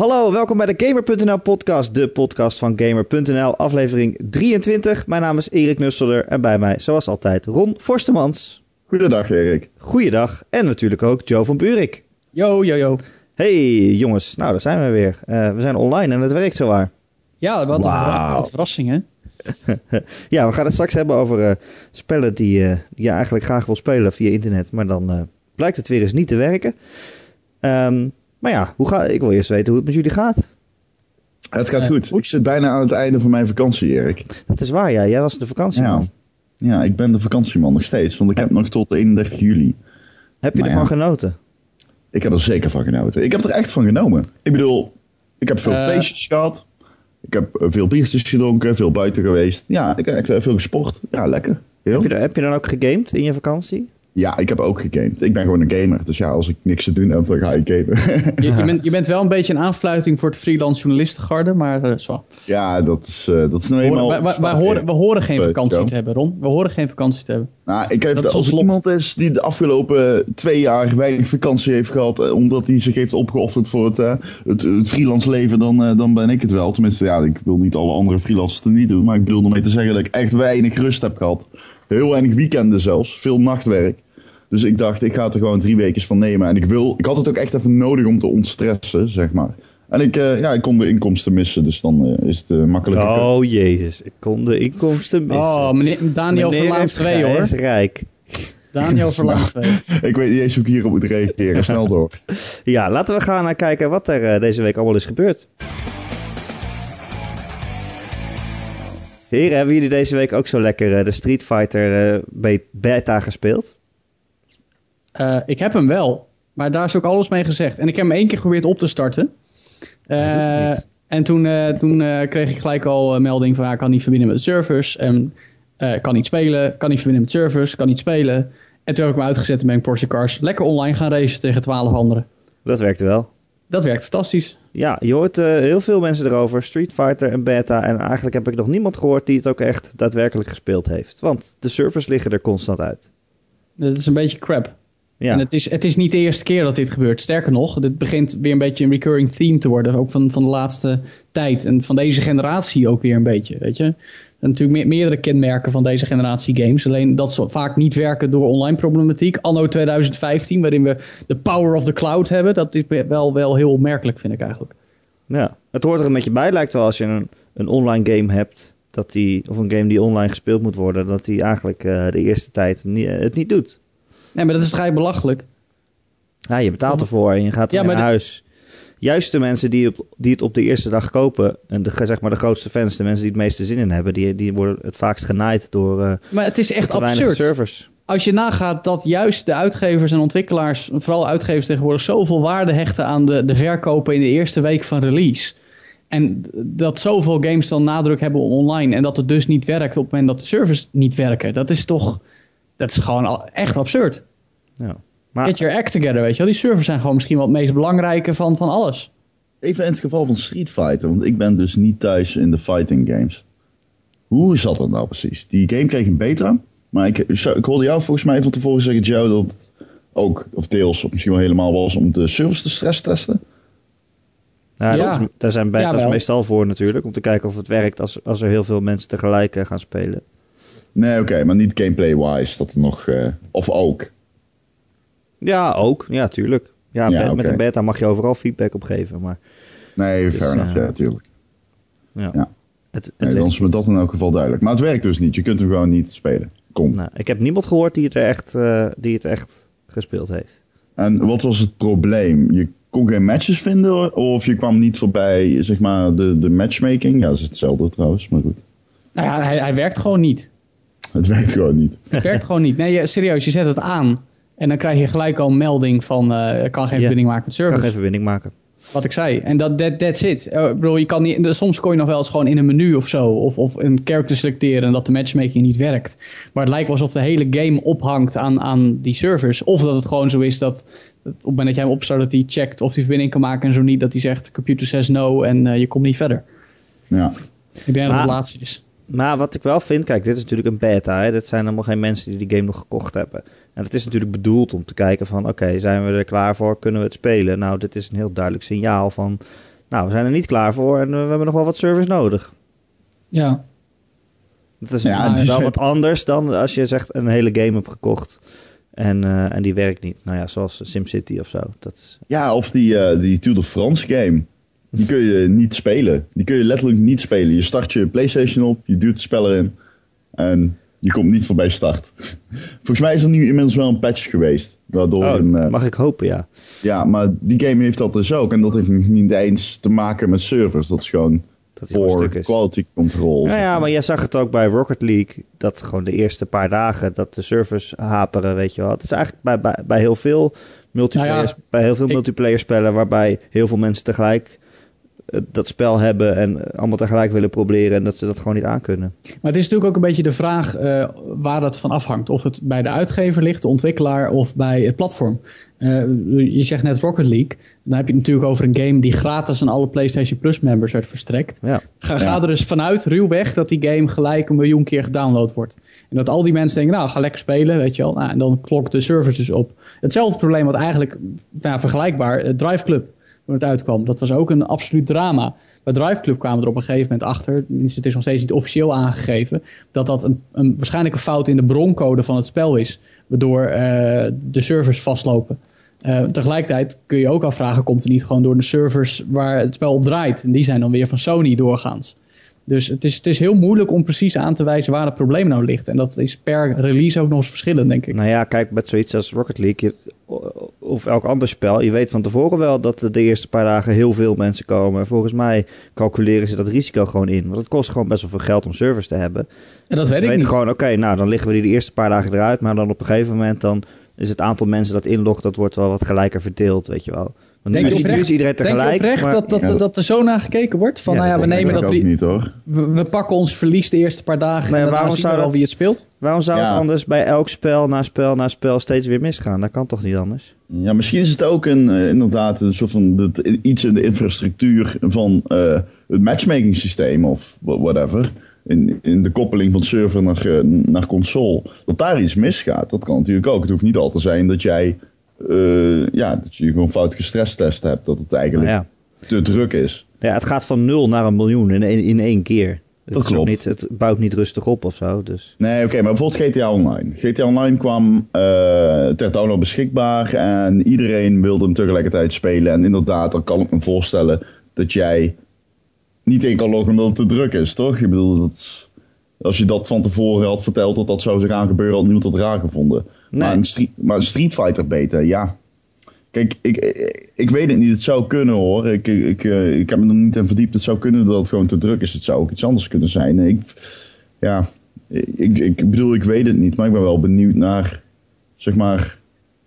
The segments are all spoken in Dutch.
Hallo, welkom bij de Gamer.nl podcast, de podcast van Gamer.nl, aflevering 23. Mijn naam is Erik Nusselder en bij mij, zoals altijd, Ron Forstemans. Goedendag Erik. Goeiedag en natuurlijk ook Joe van Buurik. Yo, yo, yo. Hey jongens, nou daar zijn we weer. Uh, we zijn online en het werkt zowaar. Ja, wat een, wow. verrassing hè. ja, we gaan het straks hebben over uh, spellen die, uh, die je eigenlijk graag wil spelen via internet, maar dan blijkt het weer eens niet te werken. Um, maar ja, hoe ga, ik wil eerst weten hoe het met jullie gaat. Het gaat goed. Ik zit bijna aan het einde van mijn vakantie, Erik. Dat is waar, ja. Jij was de vakantieman. Ja, ja ik ben de vakantieman nog steeds. Want ik heb nog tot 31 juli. Heb je ervan genoten? Ik heb er zeker van genoten. Ik heb er echt van genomen. Ik bedoel, ik heb veel uh, feestjes gehad. Ik heb veel biertjes gedronken, veel buiten geweest. Ja, ik heb veel gesport. Ja, lekker. Heb je, heb je dan ook gegamed in je vakantie? Ja, ik heb ook gegamed. Ik ben gewoon een gamer. Dus ja, als ik niks te doen heb, dan ga ik gamen. je, je, bent, je bent wel een beetje een aanfluiting voor het freelance journalistengarde, maar uh, zo. Ja, dat is, uh, dat is nou eenmaal... Wij, horen, we horen geen vakantie te hebben, Ron. We horen geen vakantie te hebben. Nou, ik heb, als er iemand is die de afgelopen twee jaar weinig vakantie heeft gehad, omdat hij zich heeft opgeofferd voor het, het, het, freelance leven, dan, dan ben ik het wel. Tenminste, ja, ik wil niet alle andere freelancers er niet doen, maar ik bedoel ermee te zeggen dat ik echt weinig rust heb gehad. Heel weinig weekenden zelfs, veel nachtwerk. Dus ik dacht, ik ga er gewoon drie weken van nemen. En ik, wil, ik had het ook echt even nodig om te ontstressen, zeg maar. En ik, uh, ja, ik kon de inkomsten missen, dus dan uh, is het uh, makkelijker. Oh jezus, ik kon de inkomsten missen. Oh, meneer Daniel Verlaat 2 hoor. is rijk. Daniel Verlaat 2. ik weet niet eens hoe ik hierop moet reageren, snel door. ja, laten we gaan naar kijken wat er deze week allemaal is gebeurd. Heren, hebben jullie deze week ook zo lekker de Street Fighter beta gespeeld? Uh, ik heb hem wel, maar daar is ook alles mee gezegd. En ik heb hem één keer geprobeerd op te starten. Uh, en toen, uh, toen kreeg ik gelijk al een melding van ja, kan niet verbinden met de servers. En kan niet spelen, kan niet verbinden met servers, kan niet spelen. En toen heb ik me uitgezet en ben ik Porsche Cars lekker online gaan racen tegen twaalf anderen. Dat werkte wel. Dat werkt fantastisch. Ja, je hoort heel veel mensen erover. Street Fighter en beta. En eigenlijk heb ik nog niemand gehoord die het ook echt daadwerkelijk gespeeld heeft. Want de servers liggen er constant uit. Dat is een beetje crap. Ja. En het is, het is niet de eerste keer dat dit gebeurt. Sterker nog, dit begint weer een beetje een recurring theme te worden. Ook van, van de laatste tijd. En van deze generatie ook weer een beetje. Weet je? Natuurlijk meerdere kenmerken van deze generatie games. Alleen dat ze vaak niet werken door online problematiek. Anno 2015, waarin we de power of the cloud hebben. Dat is wel, wel heel opmerkelijk, vind ik eigenlijk. Ja, het hoort er een beetje bij. Lijkt wel als je een, een online game hebt. Dat die, of een game die online gespeeld moet worden. Dat die eigenlijk uh, de eerste tijd niet, het niet doet. Nee, maar dat is vrij belachelijk. Ja, je betaalt ervoor en je gaat ja, naar huis. Juist de mensen die, op, die het op de eerste dag kopen, en de, zeg maar de grootste fans, de mensen die het meeste zin in hebben, die, die worden het vaakst genaaid door. Uh, maar het is echt absurd. Servers. Als je nagaat dat juist de uitgevers en ontwikkelaars, vooral uitgevers tegenwoordig, zoveel waarde hechten aan de, de verkopen in de eerste week van release. En dat zoveel games dan nadruk hebben online en dat het dus niet werkt op het moment dat de servers niet werken. Dat is toch dat is gewoon echt absurd. Ja. Maar, Get your act together, weet je wel. Die servers zijn gewoon misschien wel het meest belangrijke van, van alles. Even in het geval van Street Fighter, want ik ben dus niet thuis in de fighting games. Hoe zat dat nou precies? Die game kreeg een beta, maar ik, ik hoorde jou volgens mij van tevoren zeggen, Joe, dat het ook, of deels, of misschien wel helemaal was om de servers te stress testen. Ja, ja. daar zijn betas ja, meestal voor natuurlijk, om te kijken of het werkt als, als er heel veel mensen tegelijk uh, gaan spelen. Nee, oké, maar niet gameplay-wise. Dat er nog. Uh, of ook. Ja, ook. Ja, tuurlijk. Ja, ja met een beta mag je overal feedback op geven. Maar nee, dus, fair enough, uh, ja, tuurlijk. Ja. ja. Het, het nee, dan is me dat in elk geval duidelijk. Maar het werkt dus niet. Je kunt hem gewoon niet spelen. Kom. Nou, ik heb niemand gehoord die het, er echt, uh, die het echt gespeeld heeft. En wat was het probleem? Je kon geen matches vinden of je kwam niet voorbij, zeg maar, de, de matchmaking? Ja, dat is hetzelfde trouwens, maar goed. Nou ja, hij, hij werkt gewoon niet. Het werkt gewoon niet. Het werkt gewoon niet. Nee, serieus, je zet het aan. En dan krijg je gelijk al een melding van uh, kan geen verbinding maken met servers. Kan geen verbinding maken. Wat ik zei. En dat that, that's it. Uh, bedoel, je kan niet, soms kon je nog wel eens gewoon in een menu of zo. Of, of een character selecteren en dat de matchmaking niet werkt. Maar het lijkt wel alsof de hele game ophangt aan, aan die servers. Of dat het gewoon zo is dat op het moment dat jij hem opstart dat hij checkt of hij verbinding kan maken en zo niet. Dat hij zegt computer says no en uh, je komt niet verder. Ja. Ik denk dat het laatste is. Maar wat ik wel vind, kijk, dit is natuurlijk een beta. Hè? Dit zijn helemaal geen mensen die die game nog gekocht hebben. En het is natuurlijk bedoeld om te kijken van, oké, zijn we er klaar voor? Kunnen we het spelen? Nou, dit is een heel duidelijk signaal van, nou, we zijn er niet klaar voor en we hebben nog wel wat service nodig. Ja. Dat is ja, wel wat anders dan als je zegt een hele game hebt gekocht en, uh, en die werkt niet. Nou ja, zoals SimCity of zo. Dat is... Ja, of die, uh, die Tour de France game. Die kun je niet spelen. Die kun je letterlijk niet spelen. Je start je PlayStation op, je duwt het spel erin en je komt niet voorbij start. Volgens mij is er nu inmiddels wel een patch geweest. Waardoor oh, een, uh, mag ik hopen, ja. Ja, maar die game heeft dat dus ook. En dat heeft niet eens te maken met servers. Dat is gewoon dat voor quality control. Nou ja, maar jij zag het ook bij Rocket League. Dat gewoon de eerste paar dagen dat de servers haperen, weet je wel. Het is eigenlijk bij, bij, bij heel veel multiplayer, nou bij heel veel multiplayer spellen waarbij heel veel mensen tegelijk eh, dat spel hebben en allemaal tegelijk willen proberen en dat ze dat gewoon niet aankunnen. Maar het is natuurlijk ook een beetje de vraag uh, waar dat van afhangt. Of het bij de uitgever ligt, de ontwikkelaar of bij het platform. Uh, je zegt net Rocket League. Dan heb je het natuurlijk over een game die gratis aan alle PlayStation Plus members werd verstrekt. Ja. Ga, ga er dus vanuit, ruwweg, dat die game gelijk een miljoen keer gedownload wordt. En dat al die mensen denken, nou ga lekker spelen, weet je wel. Nou, en dan klokt de servers dus op. Hetzelfde probleem wat eigenlijk, nou, vergelijkbaar, Drive Club toen het uitkwam. Dat was ook een absoluut drama. Bij Drive Club kwamen er op een gegeven moment achter, het is nog steeds niet officieel aangegeven, dat dat een, een waarschijnlijk een fout in de broncode van het spel is, waardoor uh, de servers vastlopen. Uh, tegelijkertijd kun je ook afvragen, komt het niet gewoon door de servers waar het spel op draait? En die zijn dan weer van Sony doorgaans. Dus het is, het is heel moeilijk om precies aan te wijzen waar het probleem nou ligt. En dat is per release ook nog eens verschillend, denk ik. Nou ja, kijk, met zoiets als Rocket League of elk ander spel, je weet van tevoren wel dat de eerste paar dagen heel veel mensen komen. Volgens mij calculeren ze dat risico gewoon in. Want het kost gewoon best wel veel geld om servers te hebben. En dat weet ik niet. gewoon, oké, nou dan liggen we die de eerste paar dagen eruit. Maar dan op een gegeven moment dan is het aantal mensen dat inlogt, dat wordt wel wat gelijker verdeeld, weet je wel. Want denk je oprecht, iedereen tegelijk. Denk je oprecht dat, dat, dat er zo naar gekeken wordt? Van, nou ja, we nemen dat... we, niet, hoor. We, pakken ons verlies de eerste paar dagen maar en waarom zou dat, wie het speelt. Waarom zou het anders bij elk spel na spel na spel steeds weer misgaan? Dat kan toch niet anders? Ja, misschien is het ook een, uh, inderdaad een soort van dat, iets in de infrastructuur van uh, het matchmaking systeem of whatever. In, in de koppeling van server naar, uh, naar console. Dat daar iets misgaat. Dat kan natuurlijk ook. Het hoeft niet al te zijn dat jij uh, ja, dat je gewoon fout gestresstest hebt. Dat het eigenlijk nou ja. te druk is. Ja, het gaat van nul naar een miljoen in, één, in één keer. Het dat klopt. Niet, het bouwt niet rustig op of zo. Dus. Nee, oké, maar bijvoorbeeld GTA Online. GTA Online kwam uh, ter download beschikbaar en iedereen wilde hem tegelijkertijd spelen. En inderdaad, dan kan ik me voorstellen dat jij niet in kan loggen omdat het te druk is, toch? Je bedoelt, dat, als je dat van tevoren had verteld dat dat zou zich aan gebeuren, had niemand dat raar gevonden. Maar, een street, maar een Street Fighter beter, ja. Kijk, ik, ik, weet het niet. Het zou kunnen hoor. Ik, ik, eh, ik heb me er niet in verdiept. Het zou kunnen dat het gewoon te druk is. Het zou ook iets anders kunnen zijn. Ik, ja, ik, ik bedoel, ik weet het niet. Maar ik ben wel benieuwd naar, zeg maar...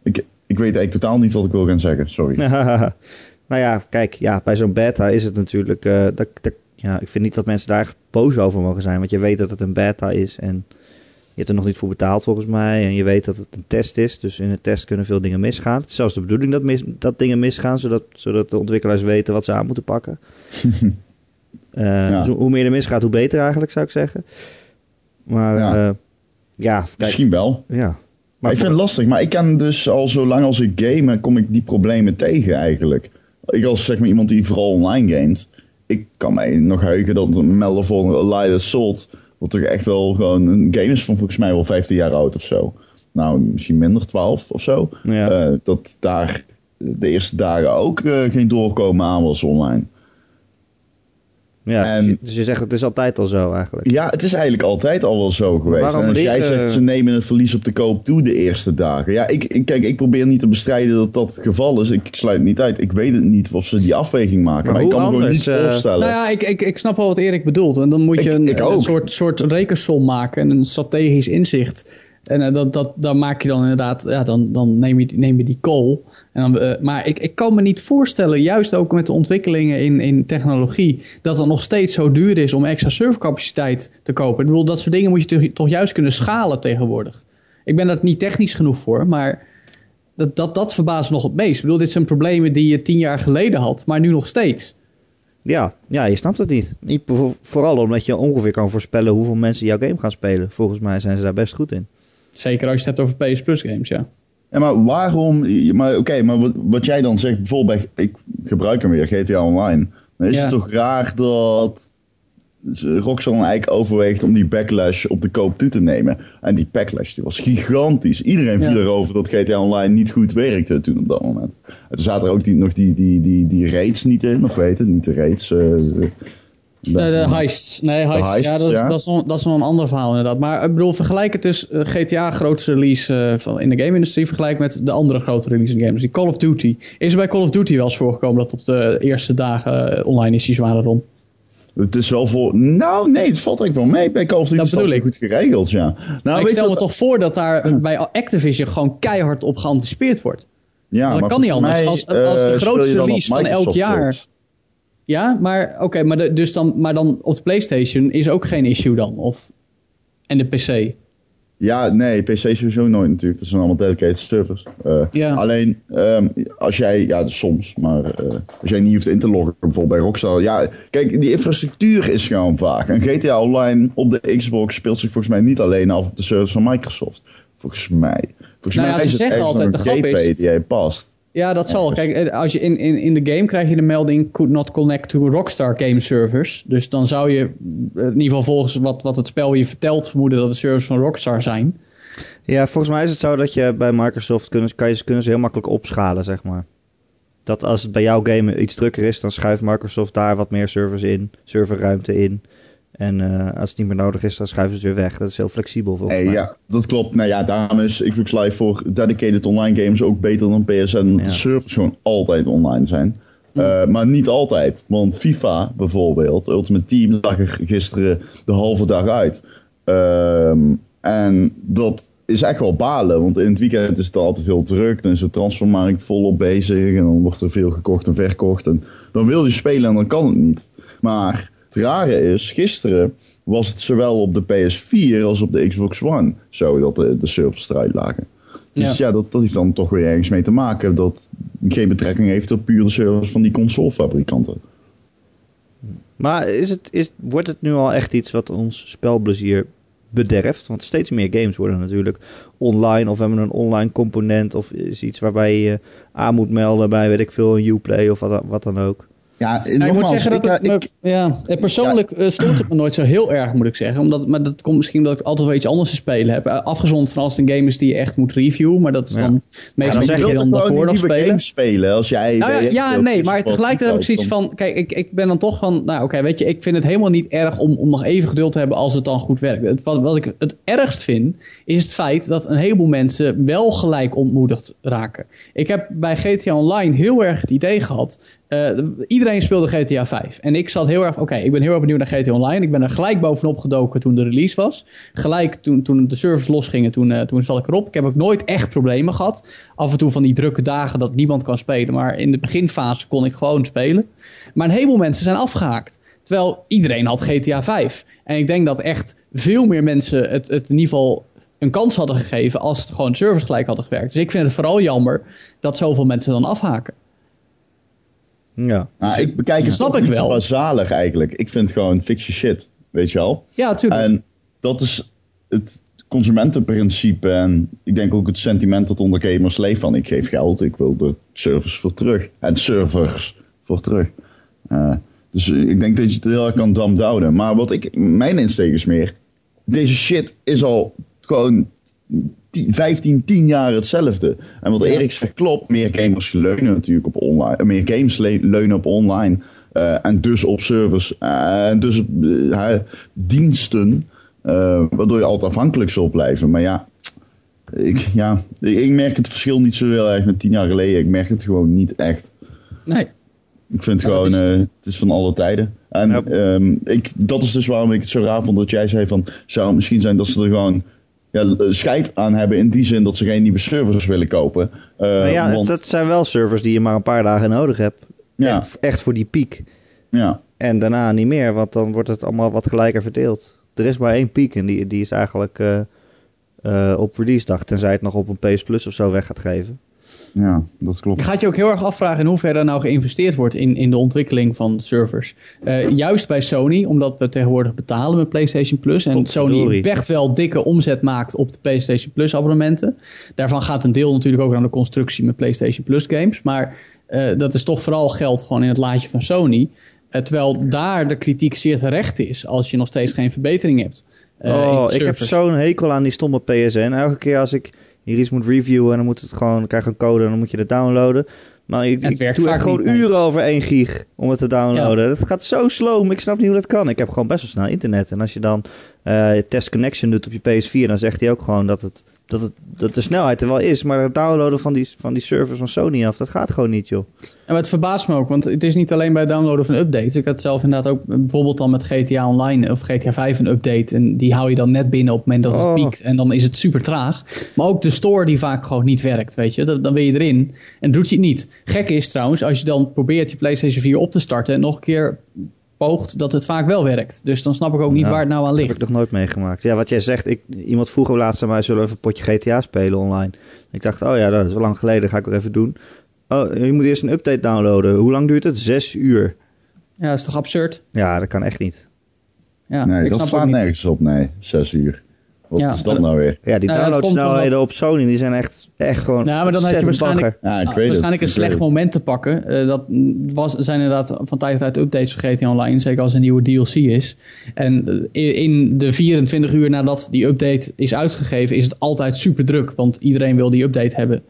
Ik, ik weet eigenlijk totaal niet wat ik wil gaan zeggen. Sorry. nou ja, kijk, ja, bij zo'n beta is het natuurlijk... Uh, dat, dat, ja, ik vind niet dat mensen daar boos over mogen zijn. Want je weet dat het een beta is en... Je hebt er nog niet voor betaald volgens mij. En je weet dat het een test is. Dus in een test kunnen veel dingen misgaan. Het is zelfs de bedoeling dat, mis, dat dingen misgaan. Zodat, zodat de ontwikkelaars weten wat ze aan moeten pakken. uh, dus hoe meer er misgaat, hoe beter eigenlijk zou ik zeggen. Maar ja, uh, ja kijk, misschien wel. Ja. Maar, ik vind het lastig. Maar ik ken dus al zo lang als ik game, kom ik die problemen tegen eigenlijk. Ik als zeg maar iemand die vooral online gamet. Ik kan mij nog heugen dat melden voor Light Assault wat toch echt wel gewoon een game is van volgens mij wel 15 jaar oud of zo. Nou, misschien minder, 12 of zo. Ja. Uh, dat daar de eerste dagen ook uh, geen doorkomen aan was online. Ja, en, dus je zegt het is altijd al zo eigenlijk. Ja, het is eigenlijk altijd al wel zo geweest. En als jij zegt ze nemen het verlies op de koop toe de eerste dagen. Ja, ik, ik, kijk, ik probeer niet te bestrijden dat dat het geval is. Ik, sluit het niet uit. Ik weet het niet of ze die afweging maken. Maar, maar ik kan me gewoon niet uh, voorstellen. Nou ja, ik, ik, ik snap wel wat Erik bedoelt. En dan moet je een, een, soort, soort rekensom maken. En een strategisch inzicht. En uh, dat, dat, dan maak je dan inderdaad, ja, dan, dan neem, je, neem je die call. En dan, uh, maar ik, ik kan me niet voorstellen, juist ook met de ontwikkelingen in, in technologie, dat het nog steeds zo duur is om extra servercapaciteit te kopen. Ik bedoel, dat soort dingen moet je toch juist kunnen schalen tegenwoordig. Ik ben daar niet technisch genoeg voor, maar dat, dat, dat verbaast nog het meest. Ik bedoel, dit zijn problemen die je tien jaar geleden had, maar nu nog steeds. Ja, ja, je snapt het niet. niet. Vooral omdat je ongeveer kan voorspellen hoeveel mensen jouw game gaan spelen. Volgens mij zijn ze daar best goed in. Zeker als je het hebt over PS Plus games, ja. Ja, maar waarom... Maar oké, maar wat, wat, jij dan zegt, bijvoorbeeld bij... Ik gebruik hem weer, GTA Online. Dan is het toch raar dat Rockstar dan eigenlijk overweegt om die backlash op de koop toe te nemen. En die backlash die was gigantisch. Iedereen viel erover dat GTA Online niet goed werkte toen op dat moment. En toen zaten er ook die, nog die, die, die, die raids niet in, of weet het, niet de raids. Uh, Nee, de heists. Nee, heists. ja, dat, ja. Dat, is nog, dat is nog een ander verhaal inderdaad. Maar ik bedoel, vergelijk het dus uh, GTA grootste release uh, van, in de game-industrie vergelijk met de andere grote release in de game industrie. Call of Duty. Is er bij Call of Duty wel eens voorgekomen dat op de eerste dagen uh, online issues waren rond? Het is wel voor. Nou, nee, het valt eigenlijk wel mee. Bij Call of Duty dat bedoel ik. goed geregeld, ja. Nou, ik stel me toch voor dat daar bij Activision gewoon keihard op geanticipeerd wordt. Ja, maar dat kan niet anders. Mij, als, als de grootste release van elk jaar. Ja, maar oké, maar, de, dus dan, maar dan op de PlayStation is ook geen issue dan? Of, en de PC? Ja, nee, PC sowieso nooit natuurlijk. Dat zijn allemaal dedicated servers. Uh, ja. Alleen, um, als jij, ja, soms, maar uh, als jij niet hoeft in te loggen, bijvoorbeeld bij Rockstar. Ja, kijk, die infrastructuur is gewoon vaak. En GTA Online op de Xbox speelt zich volgens mij niet alleen af op de servers van Microsoft. Volgens mij. Volgens nou mij is het echt altijd, een gateway is, die past. Ja, dat zal. Kijk, eh, als je in, in, in de game krijg je de melding could not connect to Rockstar game servers. Dus dan zou je in ieder geval volgens wat, wat het spel je vertelt vermoeden dat de servers van Rockstar zijn. Ja, volgens mij is het zo dat je bij Microsoft kunnen, kan je, kunnen ze heel makkelijk opschalen, zeg maar. Dat als het bij jouw game iets drukker is, dan schuift Microsoft daar wat meer servers in, serverruimte in. En uh, als het niet meer nodig is, dan schuiven ze weer weg. Dat is heel flexibel volgens hey, mij. Ja, dat klopt. Nou ja, daarom is Xbox Live voor dedicated online games ook beter dan PSN. Ja. De servers gewoon altijd online zijn. Uh, maar niet altijd. Want FIFA bijvoorbeeld, Ultimate Team, lag er gisteren de halve dag uit. Uh, en dat is echt wel balen. Want in het weekend is het altijd heel druk. Dan is de transfermarkt volop bezig. En dan wordt er veel gekocht en verkocht. En dan wil je spelen en dan kan het niet. Maar het rare is, gisteren was het zowel op de PS4 als op de Xbox One zo dat de, de servers eruit lagen. Dus ja, dat, dat heeft dan toch weer ergens mee te maken dat geen betrekking heeft op puur de servers van die consolefabrikanten. Maar is het, is, wordt het nu al echt iets wat ons spelplezier bederft? Want steeds meer games worden natuurlijk online of hebben een online component of is iets waarbij je aan moet melden bij weet ik veel een Uplay of wat, wat dan ook. Ja, ja ik moet zeggen dat het, ik, ja, persoonlijk ja. stoort het me nooit zo heel erg, moet ik zeggen. Omdat, maar dat komt misschien omdat ik altijd wel iets anders te spelen heb. Afgezond van als het een game is die je echt moet reviewen. Maar dat is dan meestal ja, dan je dan daarvoor nog spelen. spelen als jij... Nou, ja, ja nee, maar tegelijkertijd heb ik zoiets van... Kijk, ik, ik ben dan toch van... Nou oké, weet je, ik vind het helemaal niet erg om, om nog even geduld te hebben als het dan goed werkt. Het, wat, wat ik het ergst vind, is het feit dat een heleboel mensen wel gelijk ontmoedigd raken. Ik heb bij GTA Online heel erg het idee gehad uh, iedereen speelde GTA 5. En ik zat heel erg, oké, ik ben heel erg benieuwd naar GTA Online. Ik ben er gelijk bovenop gedoken toen de release was. Gelijk toen, toen de servers losgingen, toen, uh, toen zat ik erop. Ik heb ook nooit echt problemen gehad. Af en toe van die drukke dagen dat niemand kan spelen. Maar in de beginfase kon ik gewoon spelen. Maar een heleboel mensen zijn afgehaakt. Terwijl iedereen had GTA 5. En ik denk dat echt veel meer mensen het, het in ieder geval een kans hadden gegeven als het gewoon servers gelijk hadden gewerkt. Dus ik vind het vooral jammer dat zoveel mensen dan afhaken. Ja. Nou, ik bekijk het Snap ik wel. basalig eigenlijk. Ik vind gewoon your shit, weet je wel. Ja, natuurlijk. En dat is het consumentenprincipe en ik denk ook het sentiment dat onder gamers leeft van ik geef geld, ik wil de servers voor terug. En servers voor terug. Uh, dus ik denk dat je het heel erg kan damp houden. Maar wat ik, mijn insteek is meer, deze shit is al gewoon 15, 10 jaar hetzelfde. En wat Erik zegt klopt, meer gamers leunen natuurlijk op online. Meer games leunen op online. Uh, en dus op servers. Uh, en dus op uh, diensten. waardoor je altijd afhankelijk zult blijven. Maar ja ik, ja, ik merk het verschil niet zo heel erg met 10 jaar geleden. Ik merk het gewoon niet echt. Nee. Ik vind het gewoon, het is van alle tijden. En ja. um, ik, dat is dus waarom ik het zo raar vond dat jij zei van, zou het misschien zijn dat ze er gewoon ja, eh, scheid aan hebben in die zin dat ze geen nieuwe servers willen kopen. Uh, nou ja, want... dat zijn wel servers die je maar een paar dagen nodig hebt. Ja. Echt, echt, voor die piek. Ja. En daarna niet meer, want dan wordt het allemaal wat gelijker verdeeld. Er is maar één piek en die, die is eigenlijk uh, uh, op release dag, tenzij het nog op een PS Plus of zo weg gaat geven. Ja, dat klopt. Je gaat je ook heel erg afvragen in hoeverre er nou geïnvesteerd wordt in, in de ontwikkeling van servers. Uh, juist bij Sony, omdat we tegenwoordig betalen met PlayStation Plus. En Sony echt wel dikke omzet maakt op de PlayStation Plus abonnementen. Daarvan gaat een deel natuurlijk ook aan de constructie met PlayStation Plus games. Maar uh, dat is toch vooral geld gewoon in het laadje van Sony. terwijl daar de kritiek zeer terecht is als je nog steeds geen verbetering hebt. oh, ik heb zo'n hekel aan die stomme PSN. Elke keer als ik hier iets moet reviewen en dan moet het gewoon, dan krijg je een code en dan moet je het downloaden. Maar ik, het werkt doe echt gewoon uren over 1 gig om het te downloaden. Dat gaat zo slow, ik snap niet hoe dat kan. Ik heb gewoon best wel snel internet. En als je dan uh, test connection doet op je PS4, dan zegt hij ook gewoon dat, het, dat, het, dat de snelheid er wel is. Maar het downloaden van die, van die servers van Sony af, dat gaat gewoon niet, joh. En wat verbaast me ook, want het is niet alleen bij het downloaden van updates. Ik had zelf inderdaad ook bijvoorbeeld dan met GTA Online of GTA 5 een update. En die hou je dan net binnen op het moment dat het oh. piekt. En dan is het super traag. Maar ook de store die vaak gewoon niet werkt, weet je. Dan, dan ben je erin en doet je het niet. Gek is trouwens, als je dan probeert je PlayStation 4 op te starten en nog een keer poogt, dat het vaak wel werkt. Dus dan snap ik ook niet waar het nou aan ligt. Dat heb ik nog nooit meegemaakt. Ja, wat jij zegt, ik, iemand vroeg ook laatst aan mij, zullen we even een potje GTA spelen online? Ik dacht, oh ja, dat is wel lang geleden, ga ik weer even doen. Oh, je moet eerst een update downloaden. Hoe lang duurt het? Zes uur. Ja, dat is toch absurd? Ja, dat kan echt niet. Ja, nee, dat slaat nergens op, nee. Zes uur. Wat ja, is dat nou weer? Ja, die nou, downloadsnelheden op Sony die zijn echt, echt gewoon. Nou, maar dan had je waarschijnlijk, ja, ik weet waarschijnlijk een slecht moment te pakken. Uh, dat was, zijn inderdaad van tijd tot tijd updates vergeten online, zeker als een nieuwe DLC is. En uh, in de 24 uur nadat die update is uitgegeven, is het altijd super druk, want iedereen wil die update hebben.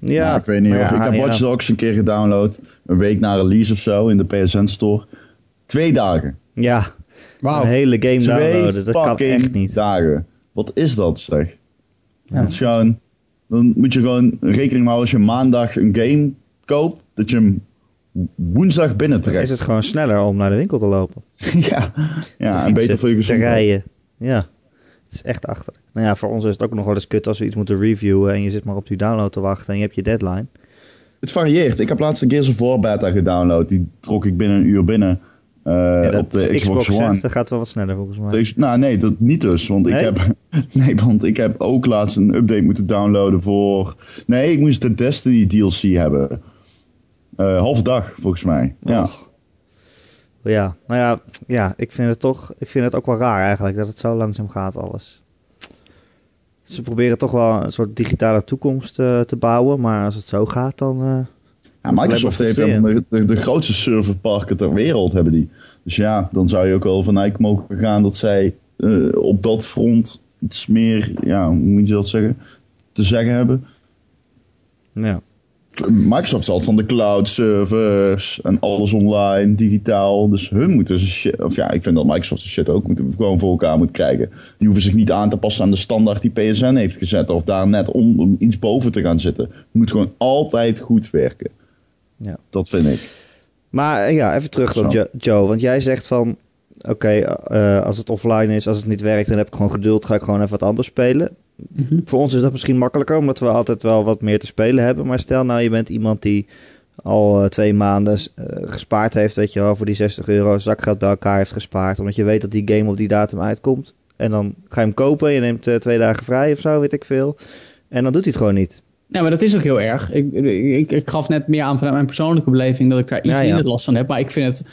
Ja, nou, ik weet niet. Ja, of, ik heb Watch Dogs een keer gedownload, een week na release of zo in de PSN Store. Twee dagen. Ja, Wow. Een hele game downloaden, dat kan echt niet. dagen. Wat is dat zeg? Ja. Dat is gewoon, dan moet je gewoon rekening houden als je maandag een game koopt, dat je hem woensdag binnentrekt. Is het gewoon sneller om naar de winkel te lopen? ja, ja en beter voor je gezondheid. Te rijden, ja. Het is echt achterlijk. Nou ja, voor ons is het ook nog wel eens kut als we iets moeten reviewen en je zit maar op die download te wachten en je hebt je deadline. Het varieert. Ik heb laatst een keer zo'n voorbeta gedownload. Die trok ik binnen een uur binnen. Uh, op de Xbox, One. dat gaat wel wat sneller volgens mij. Nou nee, dat niet dus. Want ik heb, nee, want ik heb ook laatst een update moeten downloaden voor... Nee, ik moest de Destiny DLC hebben. Uh, half dag volgens mij. Ja. Ja, nou ja, ja, ik vind het toch, ik vind het ook wel raar eigenlijk dat het zo langzaam gaat alles. Ze proberen toch wel een soort digitale toekomst uh, te bouwen, maar als het zo gaat dan... Ja, Microsoft heeft de, de, de, grootste serverparken ter wereld hebben die. Dus ja, dan zou je ook wel vanuit mogen gaan dat zij uh, op dat front iets meer, ja, hoe moet je dat zeggen, te zeggen hebben. Ja. Microsoft zal van de cloud servers en alles online, digitaal. Dus hun moeten shit, of ja, ik vind dat Microsoft de shit ook moeten, gewoon voor elkaar moet krijgen. Die hoeven zich niet aan te passen aan de standaard die PSN heeft gezet. Of daar net om, om iets boven te gaan zitten. Het moet gewoon altijd goed werken. Ja. Dat vind ik. Maar eh, ja, even terug op Joe. Want jij zegt van, oké, eh, als het offline is, als het niet werkt, dan heb ik gewoon geduld, ga ik gewoon even wat anders spelen. Mhm. Voor ons is dat misschien makkelijker, omdat we altijd wel wat meer te spelen hebben. Maar stel nou, je bent iemand die al uh, twee maanden gespaard heeft, weet je wel, voor die 60 euro zakgeld bij elkaar heeft gespaard. Omdat je weet dat die game op die datum uitkomt. En dan ga je hem kopen, je neemt twee dagen vrij of zo, weet ik veel. En dan doet hij het gewoon niet. Ja, maar dat is ook heel erg. Ik, ik, ik gaf net meer aan vanuit mijn persoonlijke beleving dat ik daar iets ja, minder last van heb. Maar ik vind het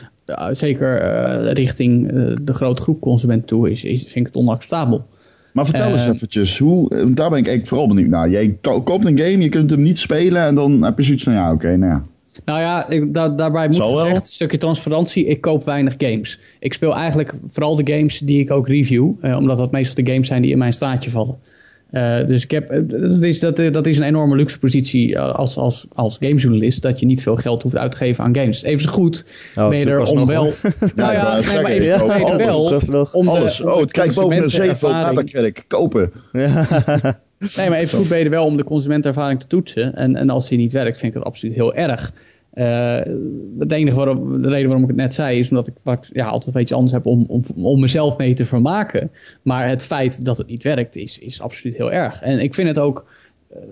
zeker uh, richting uh, de grote groep consumenten toe is, is, vind ik het onacceptabel. Maar vertel eens eventjes, hoe, daar ben ik eigenlijk vooral benieuwd naar. Jij koopt een game, je kunt hem niet spelen en dan heb je zoiets van ja, oké, nou ja. Nou ja, ik, daar, daarbij moet gezegd, een stukje transparantie, ik koop weinig games. Ik speel eigenlijk vooral de games die ik ook review, omdat dat meestal de games zijn die in mijn straatje vallen. Uh, dus ik heb, eh, dat, is, dat, eh, dat is een enorme luxe positie als, als, als gamejournalist. Dat je niet veel geld hoeft uit te geven aan games. Even zo goed oh, ben je er om wel... nou ja, nee, maar even ben je er wel om Alles. De, oh, het kijkt boven een 7 Datakredit. Kopen. nee, maar even goed ben je er wel om de consumentenervaring te toetsen. En, en als die niet werkt, vind ik dat absoluut heel erg. Uh, het enige waarom, de reden waarom ik het net zei is omdat ik ja, altijd iets anders heb om, om, om mezelf mee te vermaken. Maar het feit dat het niet werkt is, is absoluut heel erg. En ik vind het ook eh,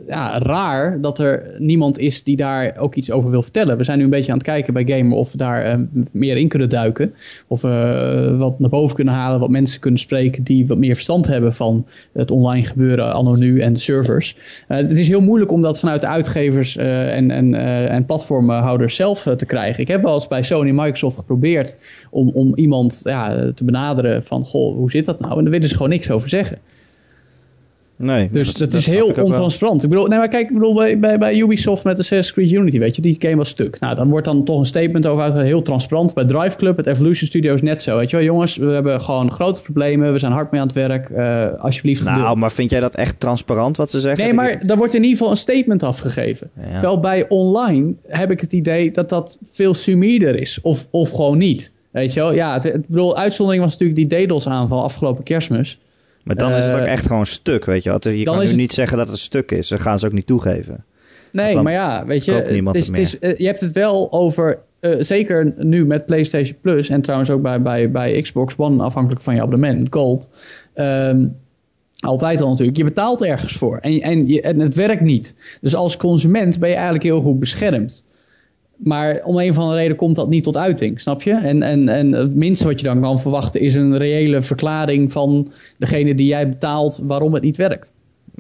ja, raar dat er niemand is die daar ook iets over wil vertellen. We zijn nu een beetje aan het kijken bij Gamer of we daar uh, meer in kunnen duiken. Of we uh, wat naar boven kunnen halen, wat mensen kunnen spreken die wat meer verstand hebben van het online gebeuren anno nu en de servers. het is heel moeilijk om dat vanuit de uitgevers en, en, en platformhouders zelf te krijgen. Ik heb wel eens bij Sony en Microsoft geprobeerd om, om iemand ja, te benaderen van, goh, hoe zit dat nou? En daar willen ze gewoon niks over zeggen. Nee. Dus dat- is heel ik ontransparant. Ik bedoel, nee, maar kijk, ik bedoel, bij, bij, bij Ubisoft met Assassin's Creed Unity, weet je, die game was stuk. Nou, dan wordt dan toch een statement over uitgegaan, heel transparant. Bij Drive Club, het Evolution Studio is net zo, weet je wel. Jongens, we hebben gewoon grote problemen, we zijn hard mee aan het werk. eh, alsjeblieft geduld. Nou, maar vind jij dat echt transparant wat ze zeggen? Nee, maar daar wordt in ieder geval een statement afgegeven. Ja. Terwijl bij online heb ik het idee dat dat veel summider is. Of, of gewoon niet. Weet je wel? Ja, het, ik bedoel, uitzondering was natuurlijk die DDoS aanval afgelopen kerstmis. Maar dan is het ook Eh, echt gewoon stuk, weet je wel. Je kan nu het- niet zeggen dat het een stuk is. Dat gaan ze ook niet toegeven. Nee, maar ja, weet je, het is, het het is, eh, je hebt het wel over, eh, zeker nu met PlayStation Plus en trouwens ook bij, bij, bij Xbox One, afhankelijk van je abonnement, Gold. ehm, altijd al natuurlijk, je betaalt ergens voor en, en, je, en het werkt niet. Dus als consument ben je eigenlijk heel goed beschermd. Maar om een of andere reden komt dat niet tot uiting, snap je? En, en, en het minste wat je dan kan verwachten is een reële verklaring van degene die jij betaalt waarom het niet werkt.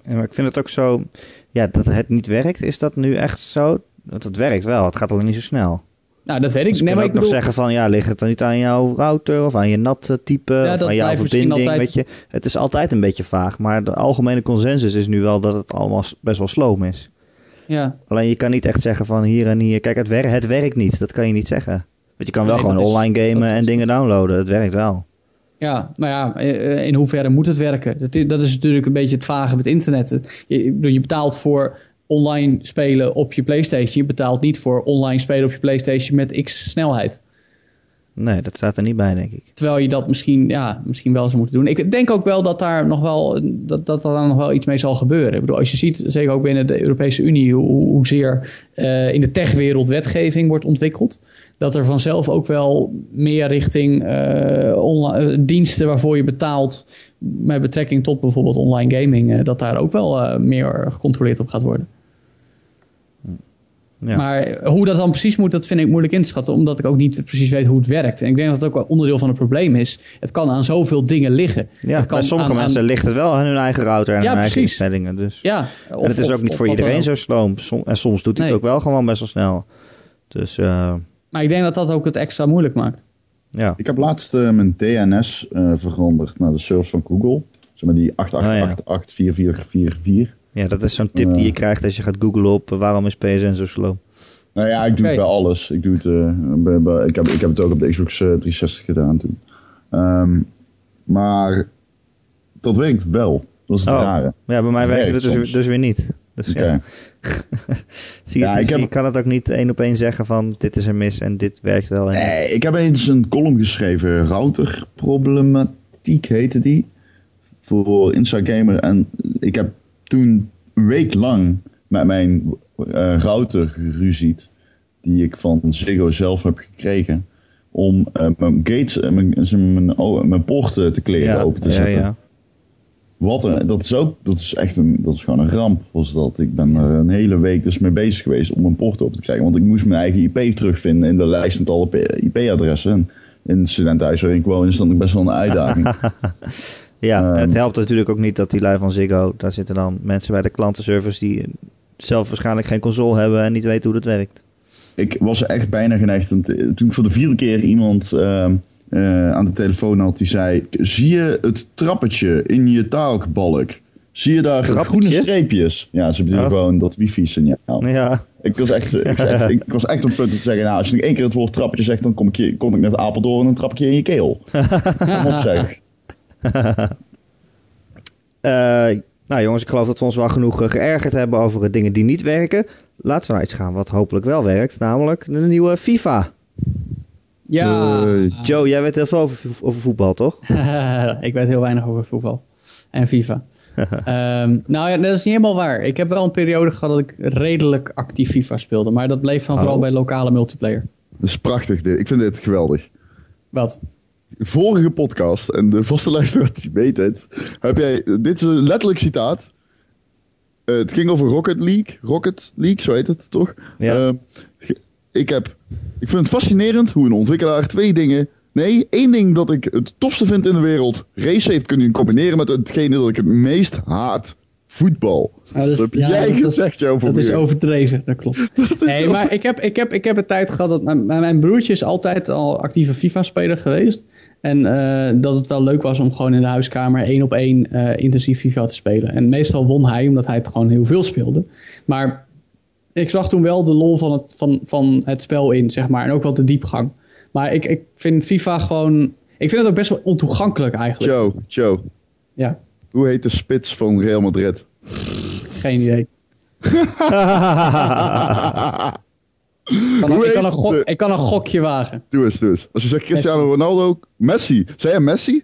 Maar ik vind het ook zo... Ja, dat het niet werkt, is dat nu echt zo? Want het werkt wel, het gaat alleen niet zo snel. Nou, dat weet ik. Dus nee, je maar ik ook nog zeggen van... Ja, ligt het dan niet aan jouw router of aan je NAT type Ja, of aan jouw verbinding, altijd- weet je. Het is altijd een beetje vaag. Maar de algemene consensus is nu wel dat het allemaal best wel sloom is. Ja, Alleen je kan niet echt zeggen van hier en hier... Kijk, het, wer het werkt niet. Dat kan je niet zeggen. Want je kan wel Nee, gewoon dat is- online gamen dat is- en dingen downloaden. Het werkt wel. Ja, nou ja, eh, in hoeverre moet het werken? Dat is, dat is natuurlijk een beetje het vage met internet. Je, je betaalt voor online spelen op je PlayStation. Je betaalt niet voor online spelen op je PlayStation met x snelheid. Nee, dat staat er niet bij, denk ik. Terwijl je dat misschien, ja, misschien wel zou moeten doen. Ik denk ook wel dat daar nog wel, dat, dat daar nog wel iets mee zal gebeuren. Ik bedoel, als je ziet, zeker ook binnen de Europese Unie, hoe, hoezeer eh, in de techwereld wetgeving wordt ontwikkeld. Dat er vanzelf ook wel meer richting eh, eh, diensten waarvoor je betaalt. Met betrekking tot bijvoorbeeld online gaming. dat daar ook wel meer gecontroleerd op gaat worden. Ja. Maar hoe dat dan precies moet, dat vind ik moeilijk in te schatten. Omdat ik ook niet precies weet hoe het werkt. En ik denk dat het ook wel onderdeel van het probleem is. Het kan aan zoveel dingen liggen. Ja, het kan bij sommige aan- aan- mensen ligt het wel aan hun eigen router en Ja, hun eigen instellingen. Dus. Ja, en of- het is of- ook niet of voor dan iedereen zo sloom. Som- en soms doet hij het ook wel gewoon best wel snel. Dus eh, Maar ik denk dat dat ook het extra moeilijk maakt. ja. Ik heb laatst eh, mijn DNS eh, veranderd naar de service van Google. Zeg maar die 88884444. Ja, dat is zo'n tip die je krijgt als je gaat googlen op eh, waarom is PSN zo slow. Nou ja, ik doe het bij alles. Ik, doe het, eh, bij, bij- ik, heb, ik heb het ook op de Xbox eh, 360 gedaan toen. Ehm, maar dat werkt wel. Dat is het Oh, rare. Ja, bij mij werkt het dus, dus weer niet. Dus ja. Zie je, Ja, is- ik heb- je kan het ook niet één op één zeggen van dit is er mis en dit werkt wel. En Nee, ik heb eens een column geschreven. Routerproblematiek heette die. Voor Inside Gamer. En ik heb toen een week lang met mijn eh, router geruzied. Die ik van Ziggo zelf heb gekregen. Om eh, mijn gates, eh, mijn, mijn, mijn poorten te kleren ja, open te ja, zetten. ja. Wat een, dat is ook, dat is echt een, dat is gewoon een ramp was dat. Ik ben er een hele week dus mee bezig geweest om mijn poort open te krijgen. Want ik moest mijn eigen IP terugvinden in de lijst met alle IP-adressen. En in het studentenhuis waarin ik woon is dan best wel een uitdaging. Ja, Ehm. het helpt natuurlijk ook niet dat die lui van Ziggo, daar zitten dan mensen bij de klantenservice die zelf waarschijnlijk geen console hebben en niet weten hoe dat werkt. ik was echt bijna geneigd. toen ik voor de vierde keer iemand ehm, eh, aan de telefoon had die zei: Zie je het trappetje in je taalbalk? Zie je daar Trappetje? groene streepjes? Ja, ze bedoelen Oh. gewoon dat wifi-signaal. Ja, Ik was echt, ik, was echt, ik was echt op het punt om te zeggen, nou, als je nog één keer het woord trappetje zegt, dan kom ik, je, kom ik naar Apeldoorn en dan trap ik je in je keel. Kom op zeg. Eh, nou jongens, ik geloof dat we ons wel genoeg eh, geërgerd hebben over eh, dingen die niet werken. Laten we naar iets gaan wat hopelijk wel werkt, namelijk de nieuwe FIFA. Ja, Joe, jij weet heel veel over, over voetbal, toch? ik weet heel weinig over voetbal en FIFA. Ehm, nou ja, dat is niet helemaal waar. Ik heb wel een periode gehad dat ik redelijk actief FIFA speelde. Maar dat bleef dan vooral Oh. bij lokale multiplayer. Dat is prachtig dit. Ik vind dit geweldig. Wat? Vorige podcast, en de vaste luisteraar die weet het, heb jij, dit is een letterlijk citaat. Eh, het ging over Rocket League. Rocket League, zo heet het toch? Ja. Eh, ge- ik, heb, ik vind het fascinerend hoe een ontwikkelaar twee dingen. Nee, één ding dat ik het tofste vind in de wereld. Race heeft kunnen combineren met hetgene dat ik het meest haat. Voetbal. Nou, dus- dat heb ja, jij dat gezegd, Joe. Dat is overdreven, dat klopt. nee, maar ik heb, ik, heb, ik heb een tijd gehad dat mijn, mijn broertje is altijd al actieve FIFA-speler geweest. En uh, dat het wel leuk was om gewoon in de huiskamer één op één uh, intensief FIFA te spelen. En meestal won hij, omdat hij het gewoon heel veel speelde. Maar ik zag toen wel de lol van het, van, van het spel in, zeg maar. En ook wel de diepgang. Maar ik, ik vind FIFA gewoon... Ik vind het ook best wel ontoegankelijk eigenlijk. Joe, Joe. Ja. Hoe heet de spits van Real Madrid? Geen idee. Kan ik, kan een gok, ik kan een gokje wagen. Doe eens, doe eens. Als je zegt Cristiano Ronaldo, Messi. Zei hij Messi?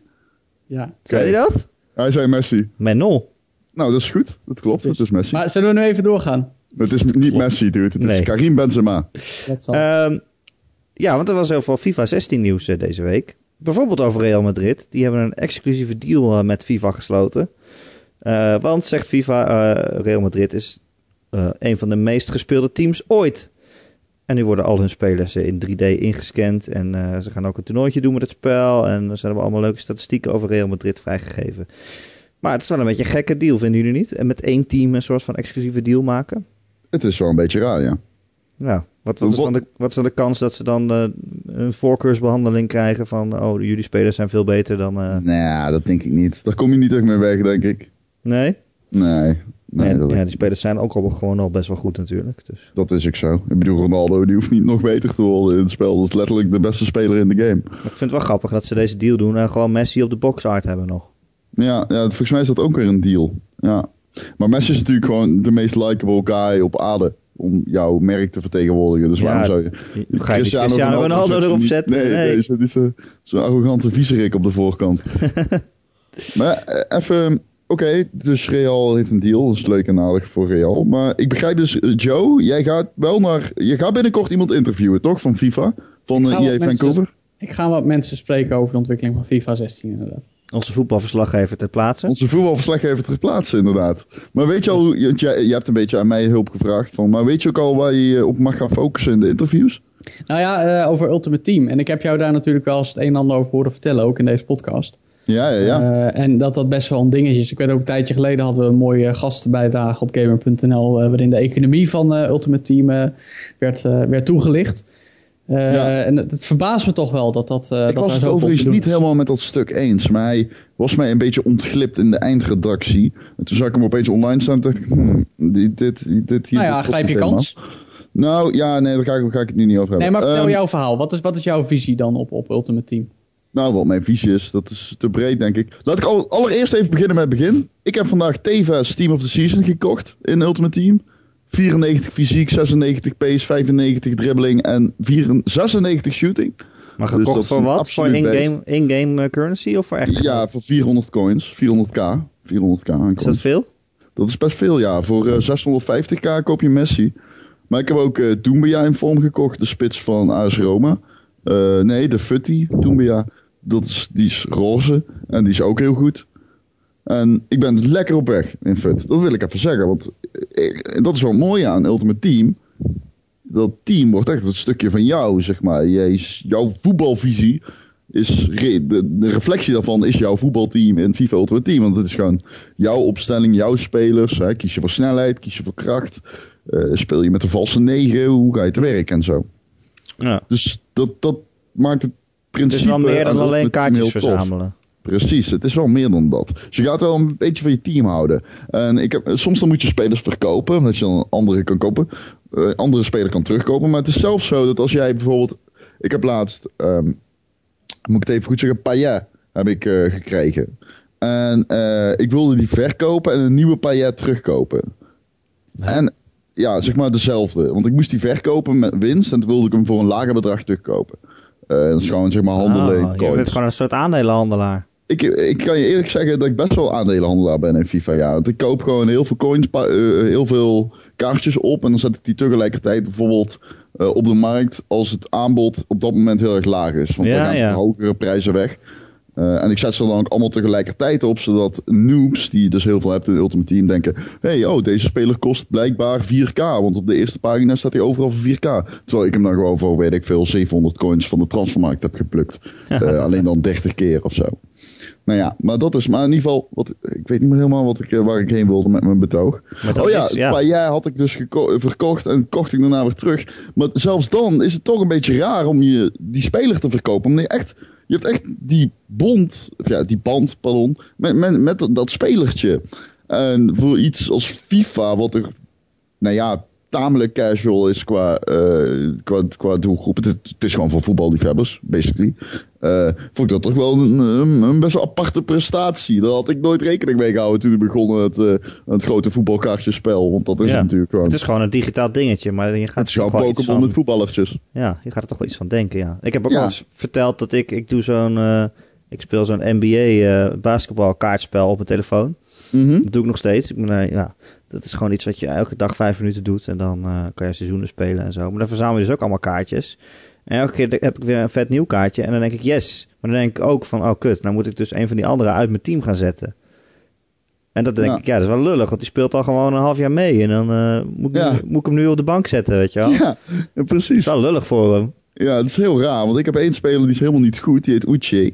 Ja. Zei je dat? Hij zei Messi. Menol. Nou, dat is goed. Dat klopt, Dus- het is Messi. Maar zullen we nu even doorgaan? Het is niet Messi, dude. Het is. Karim Benzema. Dat zal. Ehm, ja, want er was heel veel FIFA 16 nieuws eh, deze week. Bijvoorbeeld over Real Madrid. Die hebben een exclusieve deal eh, met FIFA gesloten. Eh, want, zegt FIFA, eh, Real Madrid is eh, een van de meest gespeelde teams ooit. En nu worden al hun spelers eh, in 3D ingescand. En eh, ze gaan ook een toernooitje doen met het spel. En er zijn allemaal leuke statistieken over Real Madrid vrijgegeven. Maar het is wel een beetje een gekke deal, vinden jullie niet? En met één team een soort van exclusieve deal maken? Het is wel een beetje raar, ja. Nou, wat, wat, is, dan de, wat is dan de kans dat ze dan eh, een voorkeursbehandeling krijgen van... oh, jullie spelers zijn veel beter dan... eh, Nou dat denk ik niet. Daar kom je niet echt mee weg, denk ik. nee? Nee. Nee, En, dat, ja, die spelers zijn ook al gewoon al best wel goed natuurlijk. Dus. dat is ook zo. Ik bedoel, Ronaldo die hoeft niet nog beter te worden in het spel. Dat is letterlijk de beste speler in de game. Maar ik vind het wel grappig dat ze deze deal doen en gewoon Messi op de box art hebben nog. Ja, ja, volgens mij is dat ook weer een deal. Ja. Maar Messi is natuurlijk gewoon de meest likable guy op aarde. Om jouw merk te vertegenwoordigen. Dus Ja, waarom zou je... Ga je Cristiano Ronaldo erop niet- zetten? Nee, nee. nee niet zo- zo'n arrogante viezerik op de voorkant. maar eh, even... Oké, dus Real heeft een deal. Dat is leuk en aardig voor Real. Maar ik begrijp dus, eh, Joe, jij gaat wel naar... Je gaat binnenkort iemand interviewen, toch? Van FIFA? Van uh, ga EA mensen- Vancouver? Ik ga wat mensen spreken over de ontwikkeling van FIFA 16 inderdaad. Onze voetbalverslaggever ter plaatse. Onze voetbalverslaggever ter plaatse, inderdaad. Maar weet je al, je, jij- je hebt een beetje aan mij hulp gevraagd. Van, maar weet je ook al waar je op mag gaan focussen in de interviews? Nou ja, eh, over Ultimate Team. En ik heb jou daar natuurlijk wel eens het een en ander over horen vertellen, ook in deze podcast. Ja, ja, ja. Eh, en dat dat best wel een dingetje is. Ik weet ook een tijdje geleden hadden we een mooie gastenbijdrage op gamer.nl. eh, waarin de economie van eh, Ultimate Team werd, werd toegelicht. Ja. En het, het verbaast me toch wel dat dat. ik dat was het overigens niet helemaal met dat stuk eens. Maar hij was mij een beetje ontglipt in de eindredactie. En toen zag ik hem opeens online staan en dacht ik... Hmm, dit, dit, dit hier Nou ja, grijp je kans. Nou ja, nee, daar ga, ik, daar ga ik het nu niet over hebben. Nee, maar vertel Ehm, jouw verhaal. Wat is, wat is jouw visie dan op, op Ultimate Team? Nou, wat mijn visie is, dat is te breed, denk ik. Laat ik al, allereerst even beginnen met het begin. Ik heb vandaag Tevez Team of the Season gekocht in Ultimate Team. 94 fysiek, 96 pace, 95 dribbling en 94 96 shooting. Maar dus gekocht dat is voor wat? Voor in-game in-game eh, currency of voor echt? Ja, voor 400 coins, 400k. 400k aan Is dat veel? Dat is best veel, ja. Voor eh, 650k koop je Messi. Maar ik heb ook eh Doumbia in vorm gekocht, de spits van AS Roma. Eh, nee, de Futty Doumbia. Dat is, die is roze en die is ook heel goed. En ik ben lekker op weg in FUT. Dat wil ik even zeggen, want eh, dat is wel mooi aan Ultimate Team. Dat team wordt echt een stukje van jou, zeg maar. Jij, is- jouw voetbalvisie is re- de, de reflectie daarvan is jouw voetbalteam in FIFA Ultimate Team. Want het is gewoon jouw opstelling, jouw spelers. Hè. Kies je voor snelheid, kies je voor kracht. eh, speel je met de valse negen, hoe ga je te werk en zo. Ja. Dus dat, dat maakt het Het principe is wel meer dan alleen kaartjes verzamelen. Precies, het is wel meer dan dat. Dus je gaat wel een beetje van je team houden. En ik heb, soms dan moet je spelers verkopen, omdat je dan andere kan kopen. eh, andere speler kan terugkopen. Maar het is zelfs zo dat als jij bijvoorbeeld... Ik heb laatst, ehm, moet ik het even goed zeggen, Payet heb ik eh, gekregen. En eh, ik wilde die verkopen en een nieuwe Payet terugkopen. En ja, zeg maar dezelfde. Want ik moest die verkopen met winst en toen wilde ik hem voor een lager bedrag terugkopen. Eh, dat is gewoon zeg maar handelen Ah, in je bent coins. gewoon een soort aandelenhandelaar. Ik, ik kan je eerlijk zeggen dat ik best wel aandelenhandelaar ben in FIFA. Ja. Want ik koop gewoon heel veel coins, eh, heel veel kaartjes op. En dan zet ik die tegelijkertijd bijvoorbeeld eh, op de markt als het aanbod op dat moment heel erg laag is. Want Ja, dan gaan ja. hogere prijzen weg. Eh, en ik zet ze dan ook allemaal tegelijkertijd op, zodat noobs, die dus heel veel hebt in Ultimate Team, denken: hey, oh, deze speler kost blijkbaar 4k. Want op de eerste pagina staat hij overal voor 4k. Terwijl ik hem dan gewoon voor, weet ik veel, 700 coins van de transfermarkt heb geplukt. Eh, alleen dan 30 keer of zo. Nou ja, maar dat is, maar in ieder geval, wat, ik weet niet meer helemaal wat ik, eh, waar ik heen wilde met mijn betoog. Oh ja, is- ja. maar jij had ik dus verkocht en kocht ik daarna weer terug. Maar zelfs dan is het toch een beetje raar om je die speler te verkopen. Omdat je echt, je hebt echt die bond, of ja, die band, pardon, met, met, dat spelertje. En voor iets als FIFA, wat er, nou ja, tamelijk casual is qua, uh, qua, qua doelgroep. Het, het, is gewoon voor voetballiefhebbers, basically. Uh, vond ik dat toch wel een, een, best wel aparte prestatie. Daar had ik nooit rekening mee gehouden toen we begonnen het, uh, het grote voetbalkaartjespel. Want dat is ja, natuurlijk gewoon... Het is gewoon een digitaal dingetje, maar je gaat Het is gewoon Pokémon met voetballertjes. Ja, je gaat er toch wel iets van denken, ja. Ik heb ook ja. al eens verteld dat ik, ik doe zo'n... Ik speel zo'n NBA basketbal kaartspel op mijn telefoon. Mm -hmm. Dat doe ik nog steeds. Ik ben, ja, dat is gewoon iets wat je elke dag vijf minuten doet. En dan uh, kan je seizoenen spelen en zo. Maar dan verzamel je dus ook allemaal kaartjes. En elke keer heb ik weer een vet nieuw kaartje. En dan denk ik yes. Maar dan denk ik ook van, oh kut. Nou moet ik dus een van die anderen uit mijn team gaan zetten. En dat denk Ja. ik, ja, dat is wel lullig. Want die speelt al gewoon een half jaar mee. En dan uh, moet, ik Ja. nu- moet ik hem nu op de bank zetten, weet je wel. Ja, ja, Dat precies. is wel lullig voor hem. Ja, het is heel raar, want ik heb één speler die is helemaal niet goed. Die heet Uche.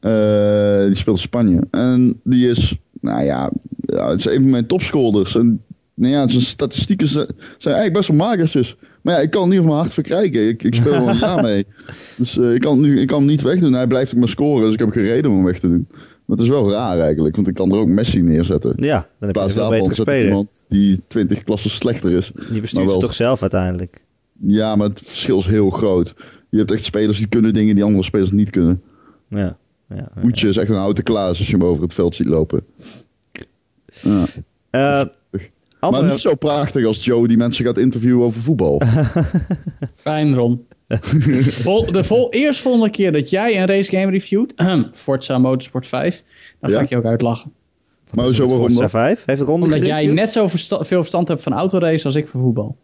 Eh, die speelt Spanje. En die is, nou ja, ja het is een van mijn topscorers. En nou ja, zijn statistieken zijn, eigenlijk best wel magertjes. Maar ja, ik kan het niet van mijn hart verkrijgen. Ik, ik speel er een jaar mee. Dus eh, ik, kan, nu, ik kan hem niet wegdoen. Hij blijft ook maar scoren, dus ik heb geen reden om hem weg te doen. Maar het is wel raar eigenlijk, want ik kan er ook Messi neerzetten. Ja, dan heb je veel zet speler. iemand die 20 klassen slechter is. Die Maar bestuurt wel- ze toch zelf uiteindelijk. Ja, maar het verschil is heel groot. Je hebt echt spelers die kunnen dingen die andere spelers niet kunnen. Ja. Ja, ja. Oetje is echt een houten klaas als je hem over het veld ziet lopen. Ja. Eh, Maar andere, niet zo prachtig als Joe die mensen gaat interviewen over voetbal. Fijn, Ron. Vol, de vol, eerst volgende keer dat jij een race game reviewt, Forza Motorsport 5, dan ga Ja. ik je ook uitlachen. maar zo waarom Forza dan? 5? Heeft Ron Omdat jij net zo versta- veel verstand hebt van autorace als ik van voetbal.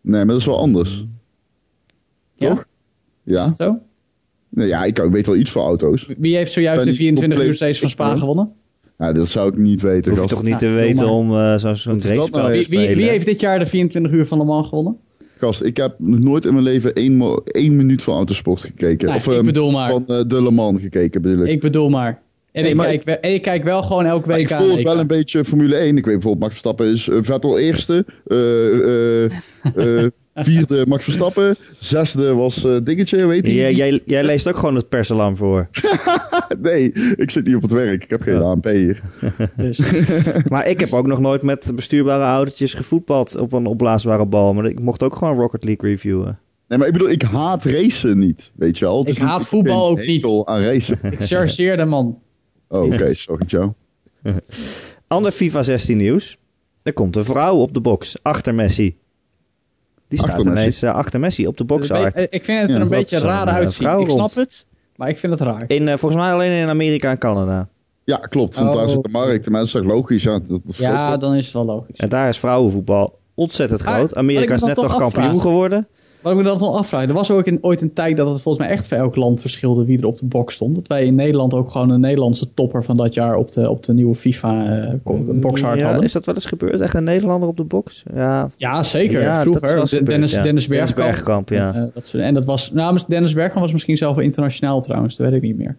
Nee, maar dat is wel anders. Ja? Toch? Ja? Zo? Nee, ja, ik, ik weet wel iets van auto's. Wie heeft zojuist Ben de niet 24 uur race van Spa gewonnen? Ja, dat zou ik niet weten. Hoef je gast. toch niet Ja, te doe weten om eh, zo- zo'n is dat race nou? te Wie, wie, spelen. wie heeft dit jaar de 24 uur van Le Mans gewonnen? Gast, ik heb nog nooit in mijn leven één, minuut van autosport gekeken. Nee, of ik ehm, bedoel maar. van eh, de Le Mans gekeken bedoel ik. Ik bedoel maar. En, Nee, ik, maar kijk, wel- en ik kijk wel gewoon elke week ik aan. volg EK. wel een beetje Formule 1. Ik weet bijvoorbeeld Max Verstappen is eh, Vettel eerste. eh, eh, eh, vierde Max Verstappen. Zesde was eh, Dingetje, weet je? Jij, jij, jij leest ook gewoon het persalarm voor. Nee, ik zit hier op het werk. Ik heb geen Ja. ANP hier. Dus, Maar ik heb ook nog nooit met bestuurbare autootjes gevoetbald op een opblaasbare bal. Maar ik mocht ook gewoon Rocket League reviewen. Nee, maar ik bedoel, ik haat racen niet. Weet je wel? Het Ik niet- haat voetbal ook niet. aan racen. ik chargeer de man. Oh, oké, sorry Joe. Ander FIFA 16 nieuws. Er komt een vrouw op de box. Achter Messi. Die staat Achter Messi. ineens eh, achter Messi op de Dus boxart. ik- Ik vind het Ja, er een beetje zo'n, raar eh, uitzien. Ik snap het, maar ik vind het raar. In, eh, volgens mij alleen in Amerika en Canada. Ja, klopt. Want Oh. daar zit de markt. Maar dat is toch logisch? Ja, dat, Ja, dan is het wel logisch. En daar is vrouwenvoetbal ontzettend groot. Amerika ik me is net toch nog kampioen geworden. Wat ik me dan nog afvraag, er was ook een, ooit een tijd dat het volgens mij echt voor elk land verschilde wie er op de box stond. Dat wij in Nederland ook gewoon een Nederlandse topper van dat jaar op de, op de nieuwe FIFA eh, ko- boxhard ja, hadden. Is dat wel eens gebeurd? Echt een Nederlander op de box? Ja, Ja, zeker. Ja, dat Vroeger. wel eens De- gebeurd, Dennis, ja. Dennis Dennis Bergkamp. Bergkamp, ja. Eh, dat en dat was, nou, Dennis Bergkamp was misschien zelf wel internationaal trouwens, dat weet ik niet meer.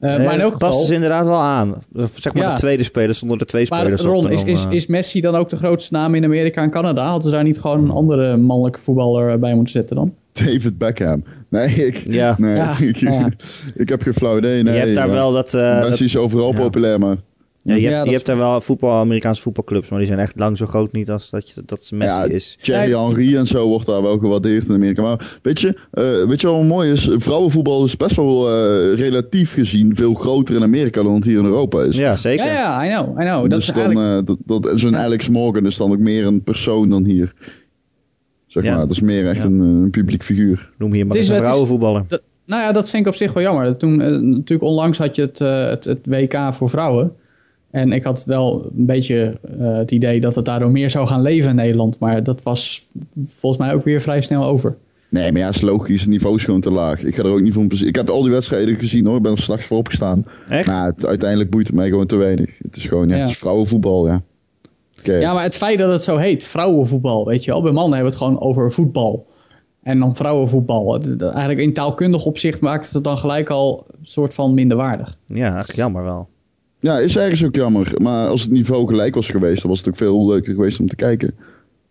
Nee, maar in elk dat geval, ze inderdaad wel aan. Zeg maar de tweede speler stonden er twee maar spelers op. Ron, is, is, is Messi dan ook de grootste naam in Amerika en Canada? Hadden ze daar niet gewoon een andere mannelijke voetballer bij moeten zetten dan? David Beckham. Nee, ik, Ja. nee, Ja, ik, ja. ik heb geen flauw idee. Nee, je hebt daar wel dat... eh, Messi is overal ja. populair, maar... ja, je Ja, hebt, je hebt daar wel voetbal, Amerikaanse voetbalclubs, maar die zijn echt lang zo groot niet als dat, je, dat Messi Ja, is. Thierry Henry en zo wordt daar wel gewaardeerd in Amerika. Maar weet je, eh, weet je wat mooi is? Vrouwenvoetbal is best wel eh, relatief gezien veel groter in Amerika dan het hier in Europa is. Ja, zeker. Ja, ja, I know, I know. Dat dus is dan, eigenlijk... dat, dat, zo'n Alex Morgan is dan ook meer een persoon dan hier. Zeg Ja. maar, dat is meer echt Ja. een, eh, een publiek figuur. Noem hier maar Het eens is- een het is- vrouwenvoetballer. Dat- nou ja, dat vind ik op zich wel jammer. Toen, eh, natuurlijk onlangs had je het, eh, het, het WK voor vrouwen. En ik had wel een beetje eh, het idee dat het daardoor meer zou gaan leven in Nederland. Maar dat was volgens mij ook weer vrij snel over. Nee, maar ja, is logisch. Het niveau is gewoon te laag. Ik ga er ook niet van plezier. Ik heb al die wedstrijden gezien hoor. Ik ben er straks voor opgestaan. Echt? Maar het- uiteindelijk boeit het mij gewoon te weinig. Het is gewoon, ja, Ja. het is vrouwenvoetbal, ja. Ja, maar het feit dat het zo heet, vrouwenvoetbal, weet je wel. Bij mannen hebben we het gewoon over voetbal. En dan vrouwenvoetbal. Eigenlijk in taalkundig opzicht maakt het het dan gelijk al een soort van minderwaardig. Ja, eigenlijk jammer wel. Ja, is ergens ook jammer. Maar als het niveau gelijk was geweest, dan was het ook veel leuker geweest om te kijken.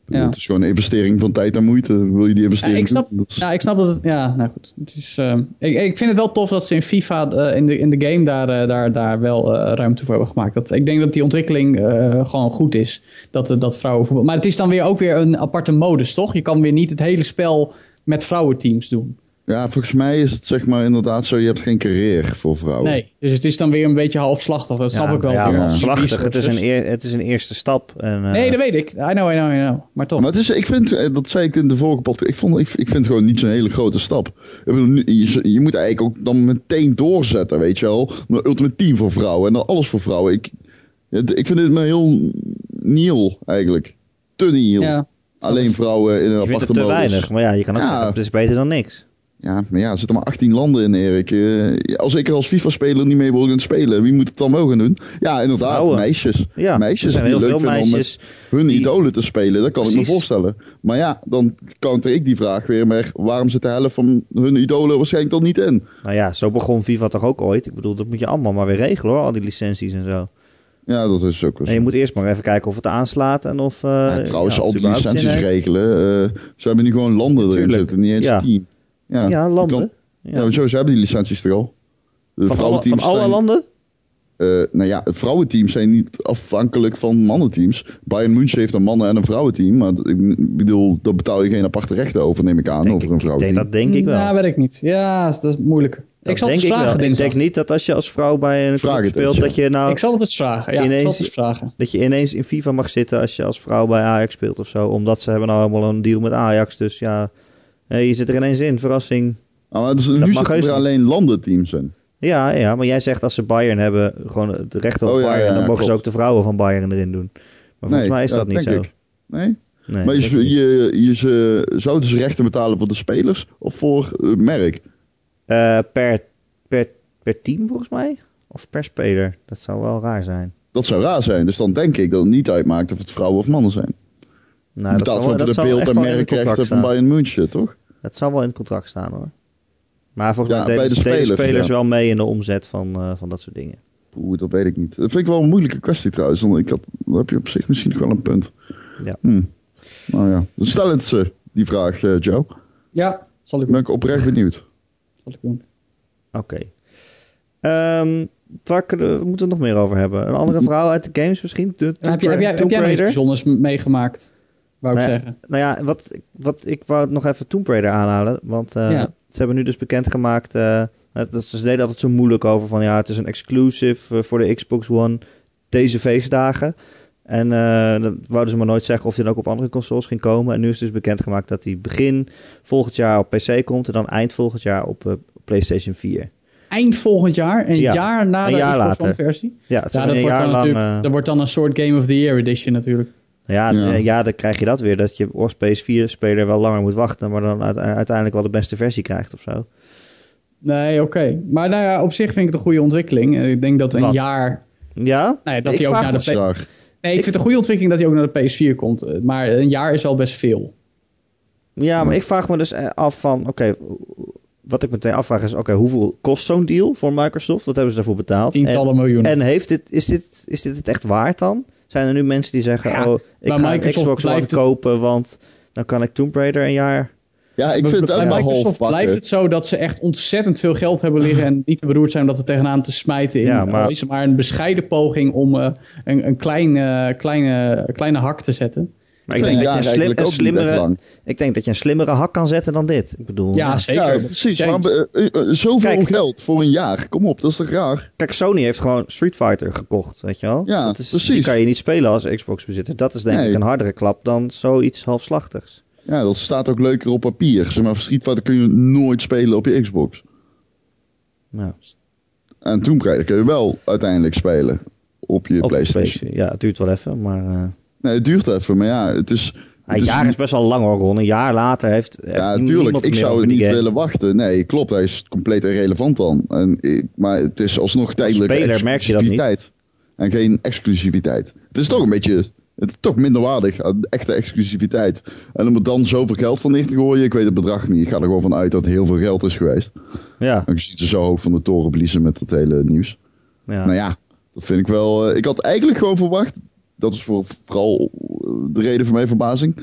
Ja. Het is gewoon een investering van tijd en moeite. Wil je die investering ja, ik snap, Ja, ik snap dat het... Ja, nou goed. Het is, uh, ik, ik vind het wel tof dat ze in FIFA uh, in, de, in de game daar, uh, daar, daar wel ruimte voor hebben gemaakt. Dat, ik denk dat die ontwikkeling gewoon goed is. Dat, dat vrouwen... Maar het is dan weer ook weer een aparte modus, toch? Je kan weer niet het hele spel met vrouwenteams doen. Ja, volgens mij is het zeg maar inderdaad zo, je hebt geen carrière voor vrouwen. Nee, dus het is dan weer een beetje halfslachtig, dat snap ik wel. Ja, halfslachtig, het, is een eer, het is een eerste stap. En, uh... Nee, dat weet ik. I know, I know, I know. Maar toch. Maar het is, ik vind, eh, dat zei ik in de vorige podcast, ik, vond, ik, ik vind het gewoon niet zo'n hele grote stap. Je, je moet eigenlijk ook dan meteen doorzetten, weet je wel. Een ultimate team voor vrouwen en dan alles voor vrouwen. Ik, ik vind dit maar heel nieuw eigenlijk. Te nieuw. Ja. Alleen vrouwen in een aparte modus. te weinig, maar ja, je kan ook ja. het is beter dan niks. Ja, maar ja, er zitten maar 18 landen in, Erik. Uh, als ik er als FIFA-speler niet mee wil gaan spelen, wie moet het dan mogen doen? Ja, inderdaad, Vrouwen. meisjes. Ja, meisjes die heel leuk vinden om hun idolen te spelen, dat kan ik me voorstellen. Maar ja, dan counter ik die vraag weer met waarom zit de helft van hun idolen waarschijnlijk dan niet in? Nou ja, zo begon FIFA toch ook ooit? Ik bedoel, dat moet je allemaal maar weer regelen hoor, al die licenties en zo. Ja, dat is ook wel En je moet eerst maar even kijken of het aanslaat en of... Uh, ja, trouwens, ja, al die licenties regelen. Uh, ze hebben nu gewoon landen erin zitten, niet eens ja. team. Ja, ja landen. ja. ja, ze hebben die licenties toch al. De van, alle, van alle landen? Uh, nou ja, het vrouwenteams zijn niet afhankelijk van mannenteams. Bayern München heeft een mannen- en een vrouwenteam. Maar ik bedoel, daar betaal je geen aparte rechten over, neem ik aan, denk over een vrouwenteam. dat denk ik wel. Ja, weet ik niet. Ja, dat is moeilijk. Dat ik zal denk het vragen, ik wel. Ik denk niet dat als je als vrouw bij een club speelt, dat je nou... Ik zal het eens vragen, ja. Ineens, ik zal het eens vragen. Dat je ineens in FIFA mag zitten als je als vrouw bij Ajax speelt of zo. Omdat ze hebben nou helemaal een deal met Ajax. Dus ja, je zit er ineens in, verrassing. Oh, dus nu zitten er alleen landenteams in. Ja, ja, maar jij zegt als ze Bayern hebben, gewoon het recht op oh, Bayern, dan mogen ze ook de vrouwen van Bayern erin doen. Maar volgens mij is dat niet zo. Ik. Nee? nee? maar je, je, je, ze, zouden ze rechten betalen voor de spelers of voor het merk? Uh, per, per, per team volgens mij? Of per speler? Dat zou wel raar zijn. Dat zou raar zijn, dus dan denk ik dat het niet uitmaakt of het vrouwen of mannen zijn. Nou, de beeld- en merkrechten van Bayern München, toch? Dat zal wel in het contract staan hoor. Maar volgens mij deden de spelers, spelers wel mee in de omzet van, uh, van dat soort dingen. Oeh, dat weet ik niet. Dat vind ik wel een moeilijke kwestie trouwens. Want ik had, dan heb je op zich misschien nog wel een punt. Ja. Hm. Nou ja, dus stel het ze, die vraag, uh, Joe. Ja, zal ik doen. Ben ik oprecht benieuwd. Zal ik doen. Oké. Okay. Um, waar kunnen, we moeten het nog meer over hebben? Een andere vrouw uit de games misschien? De, heb, je, heb, jij, heb jij iets bijzonders meegemaakt? Wou ik nou, zeggen. Nou ja, wat, wat ik wou nog even Tomb Raider aanhalen. Want uh, ja. ze hebben nu dus bekendgemaakt. Uh, dat, ze deden altijd zo moeilijk over van ja, het is een exclusive uh, voor de Xbox One deze feestdagen. En uh, dat wouden ze maar nooit zeggen of die dan ook op andere consoles ging komen. En nu is dus bekendgemaakt dat hij begin volgend jaar op PC komt en dan eind volgend jaar op PlayStation 4 eind volgend jaar, een ja, jaar na de Xbox One versie. Ja, het ja dat, wordt dan lang, dat wordt dan een soort Game of the Year edition natuurlijk. Ja, ja. ja, dan krijg je dat weer. Dat je als PS4-speler wel langer moet wachten, maar dan uiteindelijk wel de beste versie krijgt of zo. Nee, oké. Maar nou ja, op zich vind ik het een goede ontwikkeling. Ik denk dat een jaar... Ja? Nee, dat hij ook naar de P... Nee, ik vind het een goede ontwikkeling dat hij ook naar de PS4 komt. Maar een jaar is wel best veel. Ja, maar ik vraag me dus af van... Oké, wat ik meteen afvraag is... Oké, hoeveel kost zo'n deal voor Microsoft? Wat hebben ze daarvoor betaald? Tientallen miljoenen. En heeft dit, is, dit, is dit het echt waard dan? Zijn er nu mensen die zeggen, oh, ik ga een Xbox One kopen, want dan kan ik Tomb Raider een jaar... Ja, ik vind het Bij Microsoft blijft het zo dat ze echt ontzettend veel geld hebben liggen en niet te beroerd zijn om dat er tegenaan te smijten. In, ja, maar... is maar een bescheiden poging om uh, een, een klein, uh, kleine, kleine hak te zetten. Maar ik denk, dat je een, slim, een slimmere, ik denk dat je een slimmere hak kan zetten dan dit. Ik bedoel, ja, zeker. Ja, precies. Maar, uh, uh, zoveel Kijk, geld voor een jaar. Kom op, dat is toch raar? Kijk, Sony heeft gewoon Street Fighter gekocht, weet je wel? Ja, dat is, precies. Die kan je niet spelen als Xbox-bezitter. Dat is denk nee. ik een hardere klap dan zoiets halfslachtigs. Ja, dat staat ook leuker op papier. Zeg maar, Street Fighter kun je nooit spelen op je Xbox. Ja. En Raider kun je wel uiteindelijk spelen op je op PlayStation. Ja, het duurt wel even, maar... Nee, het duurt even, maar ja, het is... een jaar is best wel lang hoor, Ron. Een jaar later heeft. Ja, natuurlijk. Ik zou het niet willen wachten. Nee, klopt. Hij is compleet irrelevant dan. En, maar het is alsnog tijdelijk speler merk je dat niet. En geen exclusiviteit. Het is toch een beetje. Het is toch minder waardig. Echte exclusiviteit. En om er dan zoveel geld van neer te gooien. Ik weet het bedrag niet. Ik ga er gewoon van uit dat het heel veel geld is geweest. Ja. En je ziet ze zo hoog van de toren bliezen met het hele nieuws. Ja. Nou ja, dat vind ik wel. Uh, ik had eigenlijk gewoon verwacht dat is voor, vooral de reden voor mijn verbazing.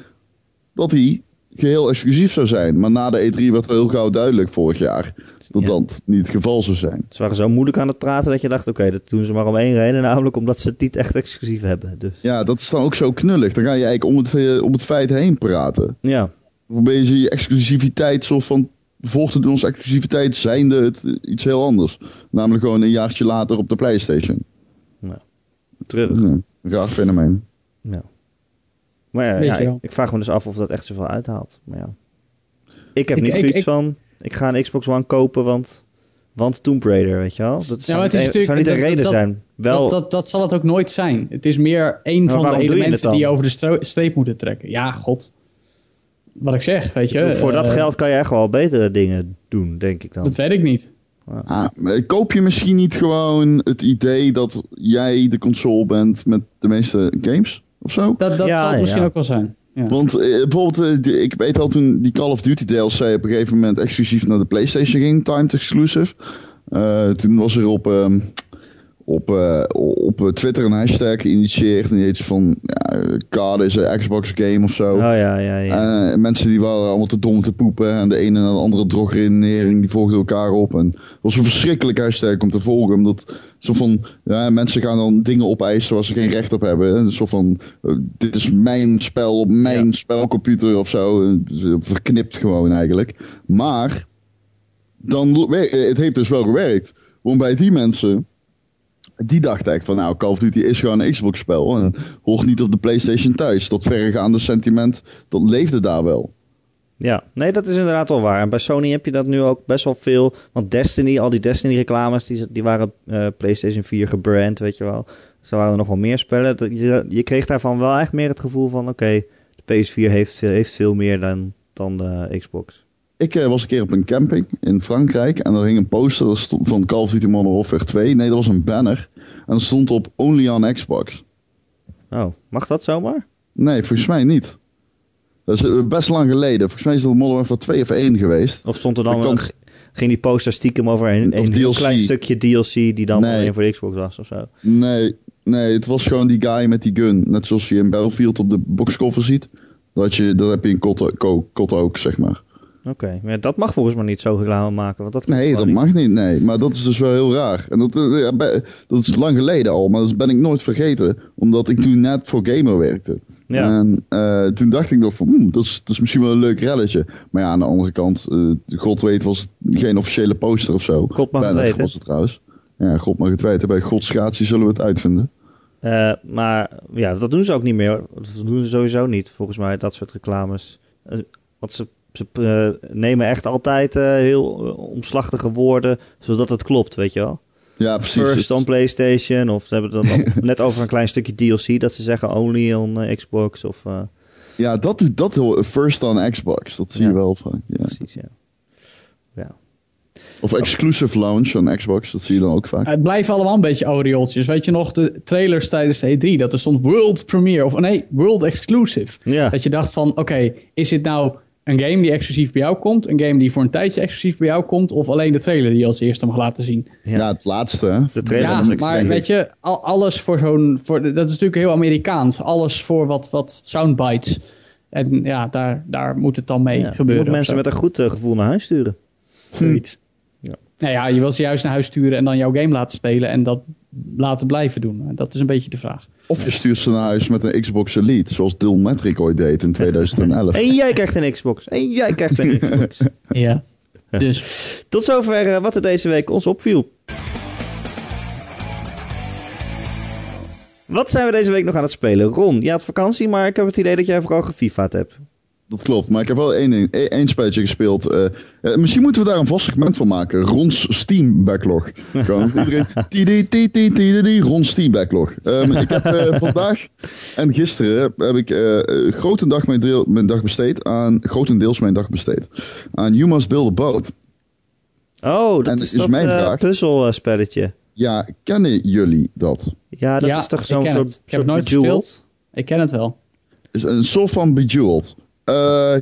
dat hij geheel exclusief zou zijn. Maar na de E3 werd heel gauw duidelijk vorig jaar dat Ja. dat niet het geval zou zijn. Ze waren zo moeilijk aan het praten dat je dacht, oké, dat doen ze maar om één reden. Namelijk omdat ze het niet echt exclusief hebben. Dus Ja, dat is dan ook zo knullig. Dan ga je eigenlijk om het, eh, om het feit heen praten. ja, Probeer je je exclusiviteit soort van te doen als exclusiviteit zijnde het eh, iets heel anders. Namelijk gewoon een jaartje later op de Playstation. Terug. Ja, een raar fenomeen. Ja. Maar ja, ik, vraag me dus af of dat echt zoveel uithaalt. Maar ja. Ik heb Ik- niet ik- zoiets ik- van, ik ga een Xbox One kopen, want, want Tomb Raider, weet je wel. Dat zou, maar het is niet, een- zou niet een reden dat- zijn. Wel, Dat, dat, dat zal het ook nooit zijn. Het is meer een van de je elementen die je over de streep moeten trekken. Ja, god. Wat ik zeg, weet je. voor dat eh, geld kan je echt wel betere dingen doen, denk ik dan. Dat weet ik niet. Ah, koop je misschien niet gewoon het idee dat jij de console bent met de meeste games? Of zo? Dat, dat Ja, zal het misschien ja. ook wel zijn. Ja. Want eh, bijvoorbeeld, eh, ik weet al toen die Call of Duty DLC op een gegeven moment exclusief naar de PlayStation ging, timed exclusive. Eh, toen was er op, ehm, op, eh, op Twitter een hashtag geïnitieerd en die heet van ja, COD is een Xbox game of zo. Oh ja, ja, ja. Eh, mensen die waren allemaal te dom te poepen. En de ene en de andere drogredenering die volgden elkaar op. En het was een verschrikkelijk hashtag om te volgen. Omdat zo van, ja, mensen gaan dan dingen opeisen waar ze geen recht op hebben. En zo van, eh, dit is mijn spel op mijn Ja. spelcomputer of zo. En Verknipt gewoon eigenlijk. Maar, dan, eh, het heeft dus wel gewerkt. Want bij die mensen, die dachten eigenlijk van, nou, Call of Duty is gewoon een Xbox spel. En hoort niet op de PlayStation thuis. Dat verregaande sentiment, dat leefde daar wel. Ja, nee, dat is inderdaad wel waar. En bij Sony heb je dat nu ook best wel veel. Want Destiny, al die Destiny-reclames, die, die waren eh, PlayStation 4 gebrand, weet je wel. Dus er waren nog wel meer spellen. Je, je kreeg daarvan wel echt meer het gevoel van: oké, de PS4 heeft, heeft veel meer dan, dan de Xbox. Ik eh, was een keer op een camping in Frankrijk en er hing een poster stond van Call of Duty Modern Warfare 2. Nee, dat was een banner. En er stond op Only on Xbox. Oh, mag dat zomaar? Nee, volgens mij niet. Dat is eh, best lang geleden. Volgens mij is dat Modern Warfare 2 of 1 geweest. Of stond er dan kan- een, ging die poster stiekem over een, een heel klein stukje DLC die dan Nee. alleen voor de Xbox was of zo? Nee, nee, het was gewoon die guy met die gun. Net zoals je in Battlefield op de boxcover ziet. Dat, je, dat heb je in COD ook, zeg maar. Oké, maar dat mag volgens mij niet zo reclame maken. Want dat Nee, dat mag niet. Nee, maar dat is dus wel heel raar. En dat, eh, ja, dat is lang geleden al, maar dat ben ik nooit vergeten. Omdat ik toen net voor Gamer werkte. Ja. En eh, toen dacht ik nog van, hmm, dat, is, dat is misschien wel een leuk relletje. Maar ja, aan de andere kant, eh, God weet was het geen officiële poster of zo. God mag het Banner weten. was het trouwens. Ja, God mag het weten. Bij God schaatsie zullen we het uitvinden. Maar ja, dat doen ze ook niet meer. Dat doen ze sowieso niet, volgens mij, dat soort reclames. Want ze, ze eh, nemen echt altijd eh, heel eh, omslachtige woorden, zodat het klopt, weet je wel. Ja, precies. First on PlayStation, of ze hebben het dan net over een klein stukje DLC, dat ze zeggen only on Xbox, of eh, Ja, dat, dat hoor- first on Xbox. Dat zie Ja. je wel van. Ja. precies, ja. Ja, Of exclusive launch on Xbox. Dat zie je dan ook vaak. Het blijven allemaal een beetje aureooltjes. Weet je nog, de trailers tijdens de E3, dat er stond World Premiere, of nee, World Exclusive. ja. Dat je dacht van, oké, is dit nou een game die exclusief bij jou komt, een game die voor een tijdje exclusief bij jou komt, of alleen de trailer die je als eerste mag laten zien? ja. Ja, het laatste. hè. De trailer Ja, was ik- maar denk weet ik. je, al- alles voor zo'n, voor, dat is natuurlijk heel Amerikaans, alles voor wat, wat soundbites. En ja, daar, daar moet het dan mee ja. Je gebeuren. moet mensen met een goed eh, gevoel naar huis sturen. Zoiets. Ja. Nou ja, je wil ze juist naar huis sturen en dan jouw game laten spelen en dat laten blijven doen. Dat is een beetje de vraag. Of je stuurt ze naar huis met een Xbox Elite, zoals Dylan Metric ooit deed in 2011. En jij krijgt een Xbox. En jij krijgt een Xbox. Ja. Dus Tot zover eh, wat er deze week ons opviel. Wat zijn we deze week nog aan het spelen? Ron, je had vakantie, maar ik heb het idee dat jij vooral gefifa't hebt. Dat klopt, maar ik heb wel één, één, één spelletje gespeeld. Eh, eh, misschien moeten we daar een vast segment van maken. Rons Steam Backlog. Gewoon iedereen... Tidi, tidi, tidi, tidi, Rons Steam Backlog. Ehm, ik heb eh, vandaag en gisteren heb ik grotendag mijn, deel, mijn dag besteed aan... Grotendeels mijn dag besteed aan You Must Build a Boat. Oh, dat En is is mijn vraag. puzzelspelletje. Ja, kennen jullie dat? Ja, dat Ja, is toch zo'n soort. Ik heb het nooit Bejeweled? gespeeld. ik ken het wel. Is een soort van Bejeweled. Eh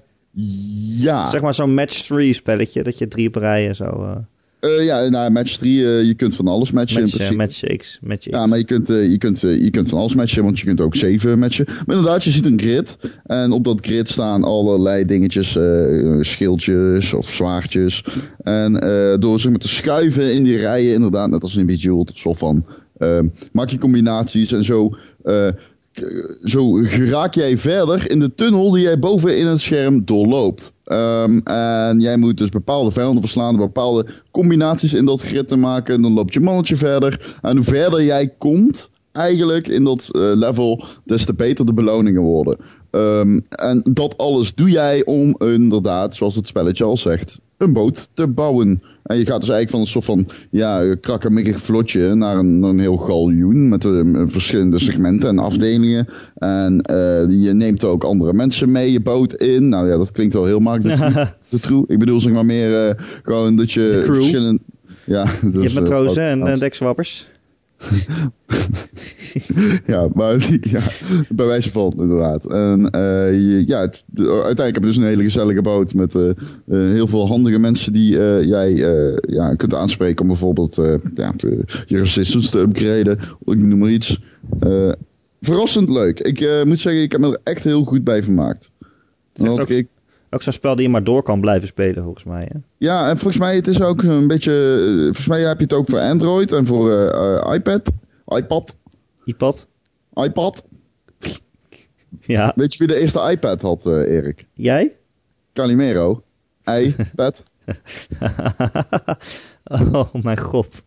ja. Zeg maar zo'n match 3 spelletje, dat je drie op rij en zo... eh. Uh, ja, nou, match 3, uh, je kunt van alles matchen match, in principe. match X, match X. Ja, maar je kunt, uh, je, kunt, je kunt van alles matchen, want je kunt ook 7 matchen. Maar inderdaad, je ziet een grid. En op dat grid staan allerlei dingetjes, schildjes of zwaardjes. En door ze met te schuiven in die rijen, inderdaad, net als in Bejeweled, zo van... maak je combinaties en zo zo geraak jij verder in de tunnel die jij boven in het scherm doorloopt. Um, en jij moet dus bepaalde vijanden verslaan, bepaalde combinaties in dat grid te maken. Dan loopt je mannetje verder. En hoe verder jij komt, eigenlijk in dat uh, level, des te beter de beloningen worden. Um, en dat alles doe jij om inderdaad, zoals het spelletje al zegt, een boot te bouwen. En je gaat dus eigenlijk van een soort van ja, krakkemikkig vlotje naar een, een heel galjoen met uh, verschillende segmenten en afdelingen. En uh, je neemt ook andere mensen mee je boot in. Nou ja, dat klinkt wel heel makkelijk. de true. Ik bedoel zeg maar meer uh, gewoon dat je verschillende... Ja, dus, je hebt matrozen en dekswappers. ja, maar ja, bij wijze van inderdaad. En uh, ja, het, uiteindelijk heb je dus een hele gezellige boot met uh, uh, heel veel handige mensen die jij ja, kunt aanspreken om bijvoorbeeld ja, je resistance te upgraden. Ik noem maar iets. verrassend leuk. Ik moet zeggen, ik heb me er echt heel goed bij vermaakt. ook, ik, ook zo'n spel die je maar door kan blijven spelen, volgens mij. Hè? Ja, en volgens mij het is ook een beetje. Volgens mij heb je het ook voor Android en voor iPad. iPad. iPad. iPad. Ja. Weet je wie de eerste iPad had, uh, Erik? Jij? Calimero. iPad. oh mijn god.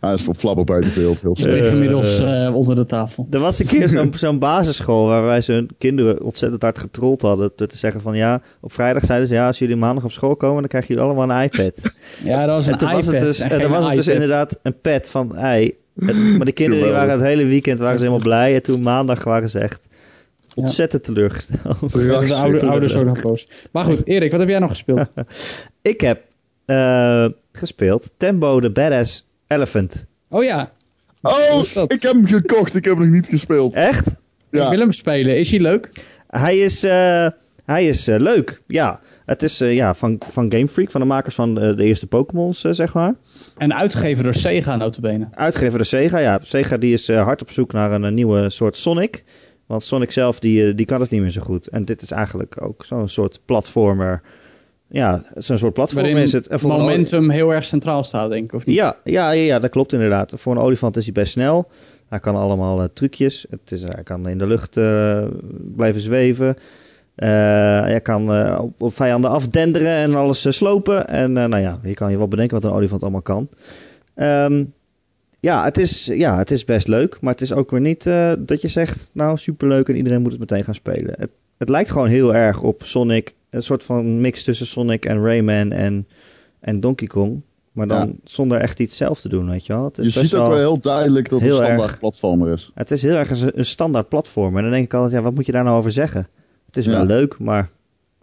Hij is voor flabber buiten beeld. Heel. Uh, inmiddels uh, onder de tafel. Er was een keer zo'n zo'n basisschool waar wij zijn kinderen ontzettend hard getrold hadden. Te zeggen van ja, op vrijdag zeiden ze ja, als jullie maandag op school komen, dan krijgen jullie allemaal een iPad. ja, dat was een en toen iPad. Was het dus, en dan was het dus inderdaad een pad van ei. Het, maar de kinderen die waren het hele weekend waren ze helemaal blij. En toen maandag waren ze echt ontzettend teleurgesteld. de oude, ouders ook nog boos. Maar goed, Erik, wat heb jij nog gespeeld? ik heb uh, gespeeld Tembo the Badass Elephant. Oh ja. Oh, ik heb hem gekocht. Ik heb hem nog niet gespeeld. Echt? Ja. Ik wil hem spelen. Is hij leuk? Hij is, uh, hij is uh, leuk, ja. Het is ja, van, van Game Freak, van de makers van de, de eerste Pokémons, zeg maar. En uitgegeven door Sega, notabene. Uitgegeven door Sega, ja. Sega die is hard op zoek naar een, een nieuwe soort Sonic. Want Sonic zelf, die, die kan het niet meer zo goed. En dit is eigenlijk ook zo'n soort platformer ja, zo'n soort platform Waarin is het. En momentum heel erg centraal staat, denk ik, of niet? Ja, ja, ja, ja, dat klopt inderdaad. Voor een olifant is hij best snel. Hij kan allemaal uh, trucjes. Het is, hij kan in de lucht uh, blijven zweven. Uh, hij kan op, op, vijanden afdenderen en alles slopen. En nou ja, je kan je wel bedenken wat een olifant allemaal kan. Um, ja, het is, ja, het is best leuk. Maar het is ook weer niet dat je zegt, nou superleuk en iedereen moet het meteen gaan spelen. Het, het lijkt gewoon heel erg op Sonic een soort van mix tussen Sonic en Rayman en, en Donkey Kong. Maar dan ja. zonder echt iets zelf te doen, weet je wel. Het is je ziet ook wel heel duidelijk dat het een standaard erg, platformer is. Het is heel erg een, een standaard platformer. En dan denk ik altijd, ja, wat moet je daar nou over zeggen? Het is ja. wel leuk, maar...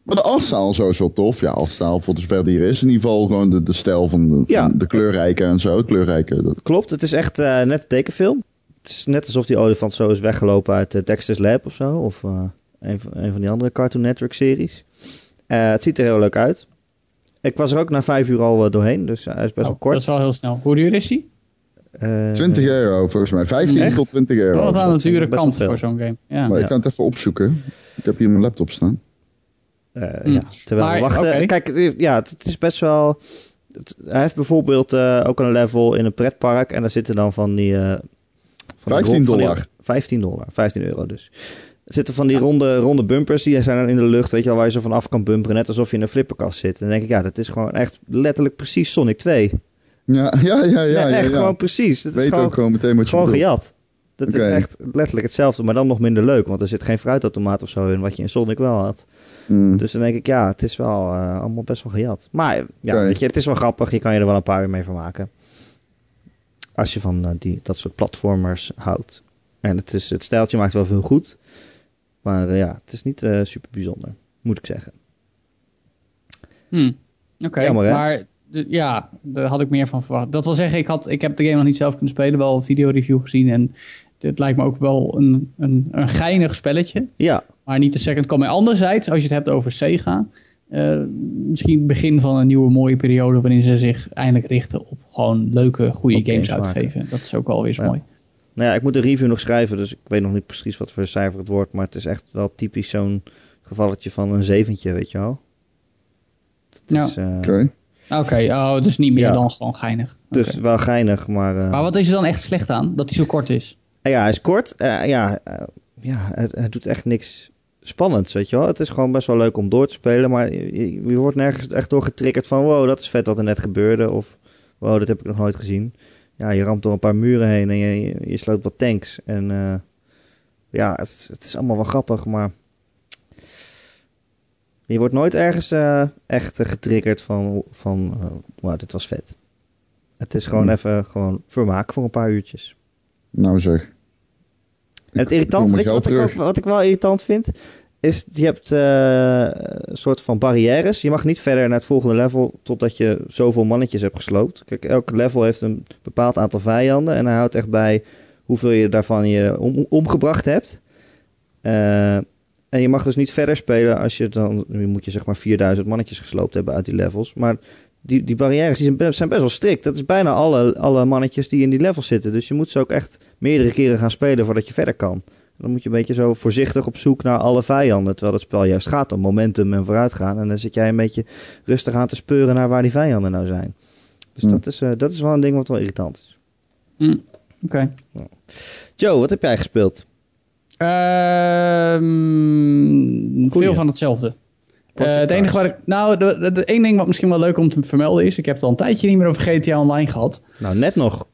Maar de afstaal zo is wel tof. Ja, afstaal voor de zover die er is. In ieder geval gewoon de, de stijl van de, ja. van de kleurrijke en zo. Kleurrijke, dat... Klopt, het is echt uh, net een tekenfilm. Het is net alsof die olifant zo is weggelopen uit uh, Dexter's Lab of zo. Of uh, een, van, een van die andere Cartoon Network series. Uh, het ziet er heel leuk uit. Ik was er ook na vijf uur al uh, doorheen, dus hij is best oh, wel kort. Dat is wel heel snel. Hoe duur is hij? Uh, 20 euro volgens mij. 15 echt? tot 20 euro. Dat is aan een dure kant voor zo'n game. Ja. Maar ik ga het even opzoeken. Ik heb hier mijn laptop staan. Uh, mm. Ja, terwijl maar, we wachten. Okay. Kijk, ja, het, het, is best wel... Het, hij heeft bijvoorbeeld uh, ook een level in een pretpark. En daar zitten dan van die... Uh, van 15 dollar. Van die, 15 dollar. 15 euro dus. Zitten van die ronde, ronde bumpers, die zijn dan in de lucht, weet je wel, waar je zo van af kan bumperen, net alsof je in een flipperkast zit. En dan denk ik, ja, dat is gewoon echt letterlijk precies Sonic 2. Ja, ja, ja, ja. Nee, echt ja, ja. gewoon precies. Dat Weet is gewoon, ook gewoon meteen wat je Gewoon bedoelt. gejat. Dat okay. is echt letterlijk hetzelfde, maar dan nog minder leuk, want er zit geen fruitautomaat of zo in, wat je in Sonic wel had. Mm. Dus dan denk ik, ja, het is wel uh, allemaal best wel gejat. Maar ja, okay. weet je, het is wel grappig, je kan je er wel een paar uur mee vermaken. Als je van uh, die, dat soort platformers houdt. En het, is, het stijltje maakt wel veel goed. Maar uh, ja, het is niet uh, super bijzonder, moet ik zeggen. Hmm. Oké, okay, maar ja, daar had ik meer van verwacht. Dat wil zeggen, ik, had, ik heb de game nog niet zelf kunnen spelen, wel een videoreview gezien en het lijkt me ook wel een, een, een geinig spelletje. Ja. Maar niet de second coming. Anderzijds, als je het hebt over Sega, uh, misschien begin van een nieuwe mooie periode waarin ze zich eindelijk richten op gewoon leuke, goede games, uitgeven. Dat is ook wel weer zo mooi. Nou ja, ik moet een review nog schrijven, dus ik weet nog niet precies wat voor cijfer het wordt. Maar het is echt wel typisch zo'n gevalletje van een zeventje, weet je wel. ja. Uh, Oké. Oké, oh, dus niet meer dan gewoon geinig. Dus wel geinig, maar... Uh, maar wat is er dan echt slecht aan? Dat hij zo kort is? ja, hij is kort. ja, ja het, doet echt niks spannends, weet je wel. Het is gewoon best wel leuk om door te spelen, maar je, je, wordt nergens echt door getriggerd van... wow, dat is vet wat er net gebeurde, of wow, dat heb ik nog nooit gezien. Ja, je ramt door een paar muren heen en je, je, je sloot wat tanks. En uh, ja, het, het, is allemaal wel grappig, maar... Je wordt nooit ergens uh, echt getriggerd van, van uh, wow, dit was vet. Het is gewoon hmm. even gewoon vermaak voor een paar uurtjes. Nou zeg. En het irritant, weet je wat ik, wat ik, wel irritant vind? Is, je hebt uh, een soort van barrières. Je mag niet verder naar het volgende level totdat je zoveel mannetjes hebt gesloopt. Kijk, elk level heeft een bepaald aantal vijanden. En hij houdt echt bij hoeveel je daarvan je om, omgebracht hebt. Uh, en je mag dus niet verder spelen als je dan... Nu moet je zeg maar 4000 mannetjes gesloopt hebben uit die levels. Maar die, die barrières die zijn, best wel strikt. Dat is bijna alle, alle mannetjes die in die level zitten. Dus je moet ze ook echt meerdere keren gaan spelen voordat je verder kan. Dan moet je een beetje zo voorzichtig op zoek naar alle vijanden. Terwijl het spel juist gaat om momentum en vooruitgaan. En dan zit jij een beetje rustig aan te speuren naar waar die vijanden nou zijn. Dus dat, is, uh, dat is wel een ding wat wel irritant is. Mm, Oké. Joe, wat heb jij gespeeld? Um, veel van hetzelfde. Uh, het enige waar ik. Nou, de, de, één ding wat misschien wel leuk om te vermelden is. Ik heb het al een tijdje niet meer over GTA Online gehad. Nou, net nog.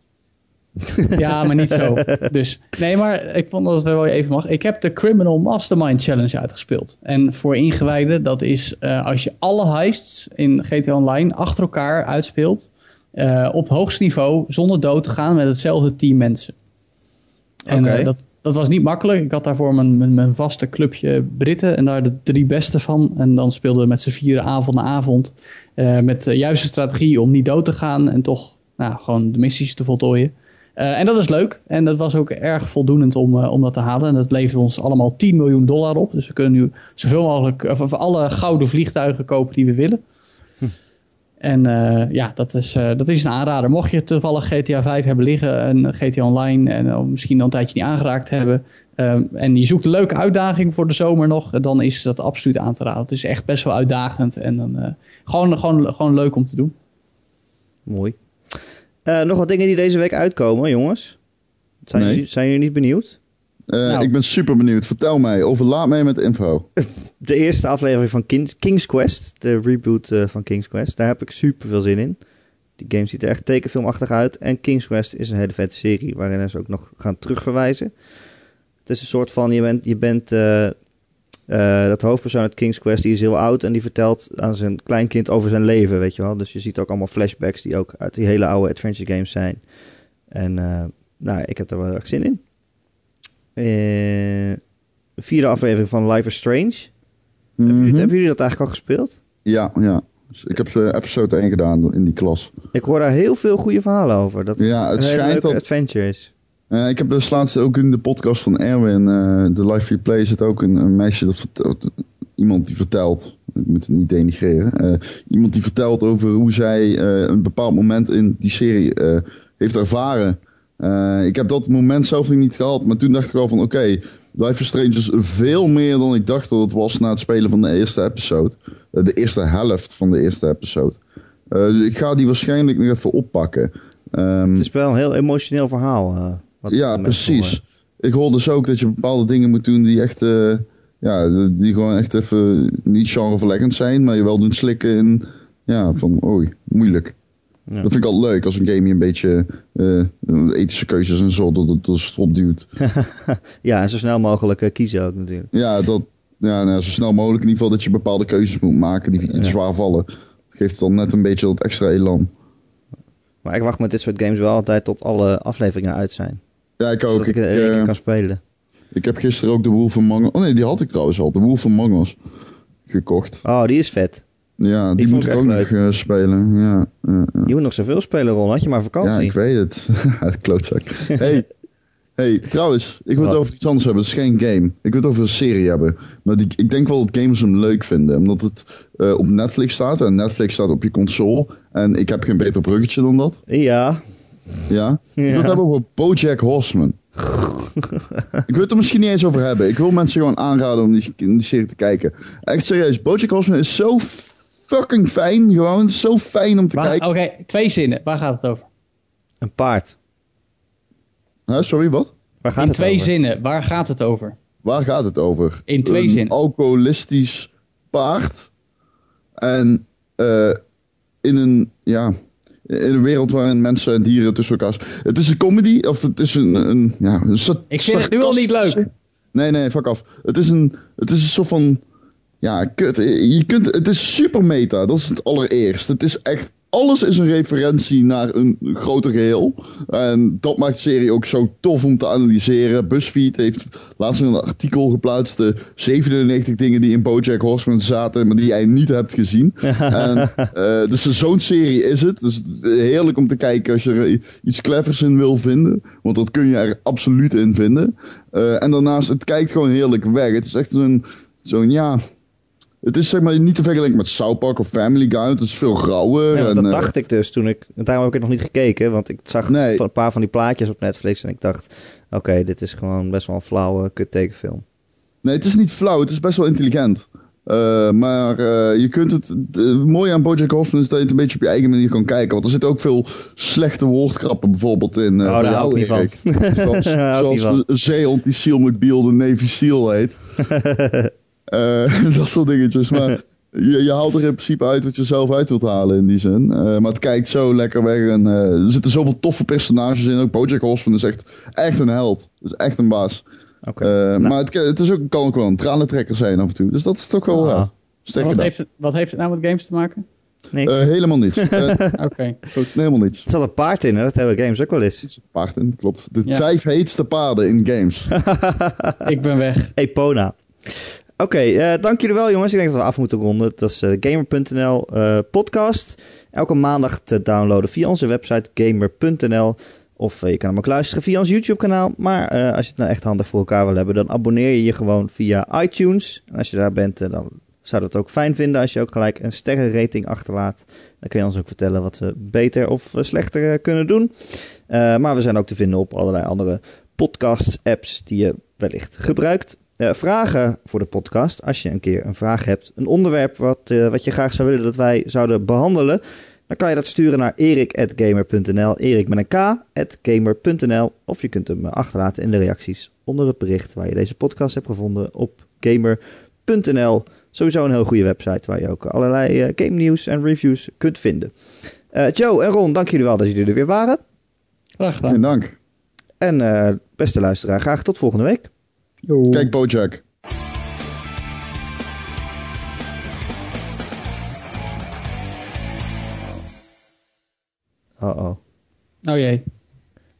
ja, maar niet zo. Dus, nee, maar ik vond dat het wel even mag. Ik heb de Criminal Mastermind Challenge uitgespeeld. En voor ingewijden, dat is uh, als je alle heists in GTA Online achter elkaar uitspeelt. Uh, op hoogste niveau, zonder dood te gaan met hetzelfde team mensen. En okay. dat, dat was niet makkelijk. Ik had daarvoor mijn, mijn, mijn, vaste clubje Britten en daar de drie beste van. En dan speelden we met z'n vieren avond na avond. Met de juiste strategie om niet dood te gaan en toch nou, gewoon de missies te voltooien. Uh, en dat is leuk. En dat was ook erg voldoenend om, uh, om dat te halen. En dat levert ons allemaal 10 miljoen dollar op. Dus we kunnen nu zoveel mogelijk, of, of alle gouden vliegtuigen kopen die we willen. En uh, ja, dat is, uh, dat is een aanrader. Mocht je toevallig GTA 5 hebben liggen en GTA Online en uh, misschien al een tijdje niet aangeraakt hebben. en je zoekt een leuke uitdaging voor de zomer nog, dan is dat absoluut aan te raden. Het is echt best wel uitdagend en dan, gewoon, gewoon, gewoon leuk om te doen. Mooi. Nog wat dingen die deze week uitkomen, jongens? Zijn, nee. jullie, zijn jullie niet benieuwd? Uh, nou. Ik ben super benieuwd. Vertel mij, overlaat mij met info. De eerste aflevering van King's Quest, de reboot uh, van King's Quest, daar heb ik super veel zin in. Die game ziet er echt tekenfilmachtig uit. En King's Quest is een hele vette serie waarin ze ook nog gaan terugverwijzen. Het is een soort van, je bent, je bent uh, dat hoofdpersoon uit King's Quest, die is heel oud en die vertelt aan zijn kleinkind over zijn leven, weet je wel. Dus je ziet ook allemaal flashbacks die ook uit die hele oude adventure games zijn. En nou, ik heb er wel erg zin in. Uh, vierde aflevering van Life is Strange. Mm -hmm. hebben, jullie, hebben, jullie, dat eigenlijk al gespeeld? Ja, ja. Dus ik heb uh, episode 1 gedaan in die klas. Ik hoor daar heel veel goede verhalen over. Dat het ja, het een schijnt dat adventure is. Uh, ik heb dus laatst ook in de podcast van Erwin, de Live Free Play, zit ook een, meisje dat iemand die vertelt, ik moet het niet denigreren, iemand die vertelt over hoe zij een bepaald moment in die serie heeft ervaren. Uh, ik heb dat moment zelf niet gehad, maar toen dacht ik al van oké, okay, Life is Strange is veel meer dan ik dacht dat het was na het spelen van de eerste episode. Uh, de eerste helft van de eerste episode. Uh, dus ik ga die waarschijnlijk nog even oppakken. Um, het is wel een heel emotioneel verhaal. Wat ja, precies. Ik hoor dus ook dat je bepaalde dingen moet doen die echt, ja, die gewoon echt even niet genreverleggend zijn, maar je wel doen slikken in, ja, van oei, moeilijk. Ja. Dat vind ik altijd leuk als een game je een beetje uh, ethische keuzes en zo door de strot duwt. ja, en zo snel mogelijk uh, kiezen ook natuurlijk. Ja, dat, ja nou, zo snel mogelijk in ieder geval dat je bepaalde keuzes moet maken die iets zwaar vallen. Dat geeft dan net een beetje dat extra elan. Maar ik wacht met dit soort games wel altijd tot alle afleveringen uit zijn. Ja, ik ook. Ik, ik uh, kan spelen. Ik heb gisteren ook de Wolf of Us. Oh nee, die had ik trouwens al. De Wolf of Us gekocht. Oh, die is vet. Ja, die, die moet ik ook nog uh, spelen. Ja, uh, Je moet nog zoveel spelen, Ron. Had je maar vakantie. Ja, ik weet het. het klootzak. hey, Hey, trouwens, ik wil het over iets anders hebben. Het is geen game. Ik wil het over een serie hebben. Maar die, ik denk wel dat gamers hem leuk vinden. Omdat het eh, op Netflix staat. En Netflix staat op je console. En ik heb geen beter bruggetje dan dat. Ja. Ja? Ik wil Ja. het hebben over Bojack Horseman. ik wil het er misschien niet eens over hebben. Ik wil mensen gewoon aanraden om die, die serie te kijken. Echt serieus, Bojack Horseman is zo fucking fijn. Gewoon, zo fijn om te Waar- kijken. Oké, twee zinnen. Waar gaat het over? Een paard. Huh, sorry, wat? Waar gaat In het twee over? zinnen. Waar gaat het over? Waar gaat het over? In twee een zinnen. alcoholistisch paard. En eh, in een, ja, in een wereld waarin mensen en dieren tussen elkaar... Het is een comedy, of het is een... een, ja, een Ik vind het nu al niet leuk. Nee, nee, fuck af. Het is een, het is een soort van... Ja, kut. Je kunt, het is super meta, dat is het allereerst. Het is echt... Alles is een referentie naar een groter geheel. En dat maakt de serie ook zo tof om te analyseren. BuzzFeed heeft laatst een artikel geplaatst. De 97 dingen die in BoJack Horseman zaten, maar die jij niet hebt gezien. en, eh, dus zo'n serie is het. Dus heerlijk om te kijken als je er iets clevers in wil vinden. Want dat kun je er absoluut in vinden. Eh, en daarnaast, het kijkt gewoon heerlijk weg. Het is echt zo'n, zo'n ja... Het is zeg maar niet te vergelijken met South Park of Family Guy. Het is veel grauwer. Ja, en, dat eh, dacht ik dus toen ik. Daarom heb ik het nog niet gekeken. Want ik zag Nee. van een paar van die plaatjes op Netflix. En ik dacht: oké, dit is gewoon best wel een flauwe kut tekenfilm. Nee, het is niet flauw, het is best wel intelligent. Eh, maar eh, je kunt het. Mooie aan Bojack Horseman is dat je het een beetje op je eigen manier kan kijken. Want er zitten ook veel slechte woordgrappen bijvoorbeeld in. Oh, daar hou ik. Zoals, zoals een zeehond die Seal McBeal de Navy SEAL heet. Eh, dat soort dingetjes. Maar je, je haalt er in principe uit wat je zelf uit wilt halen in die zin. Eh, maar het kijkt zo lekker weg. En eh, er zitten zoveel toffe personages in. Ook Bojack Horseman is echt, echt een held. is echt een baas. Oké. Eh, Nou, Maar het, het is ook, kan ook wel een tranentrekker zijn af en toe. Dus dat is toch wel Ah. Wat heeft, het, wat heeft het nou met games te maken? niks. Eh, helemaal niets. Eh, Oké, goed. helemaal niets. er zat een paard in, hè? dat hebben games ook wel eens. Het is een paard in, klopt. De Ja. vijf heetste paarden in games. Ik ben weg. Epona. Oké, eh, dank jullie wel jongens. Ik denk dat we af moeten ronden. Dat is de Gamer.nl eh, podcast. Elke maandag te downloaden via onze website gamer.nl. Of eh, je kan hem ook luisteren via ons YouTube kanaal. Maar eh, als je het nou echt handig voor elkaar wil hebben, dan abonneer je je gewoon via iTunes. En als je daar bent, eh, dan zou dat ook fijn vinden als je ook gelijk een sterrenrating achterlaat. Dan kun je ons ook vertellen wat we beter of eh, slechter eh, kunnen doen. Eh, maar we zijn ook te vinden op allerlei andere podcast-apps die je wellicht gebruikt. Eh, vragen voor de podcast. Als je een keer een vraag hebt, een onderwerp wat, eh, wat je graag zou willen dat wij zouden behandelen, dan kan je dat sturen naar erik.gamer.nl. Erik met een k, at gamer.nl. Of je kunt hem eh, achterlaten in de reacties onder het bericht waar je deze podcast hebt gevonden op gamer.nl. Sowieso een heel goede website waar je ook allerlei game nieuws en reviews kunt vinden. Eh, Joe en Ron, dank jullie wel dat jullie er weer waren. Graag gedaan. dank. En eh, beste luisteraar, graag tot volgende week. Yo. Kijk Bojack. Oh oh. Oh jee.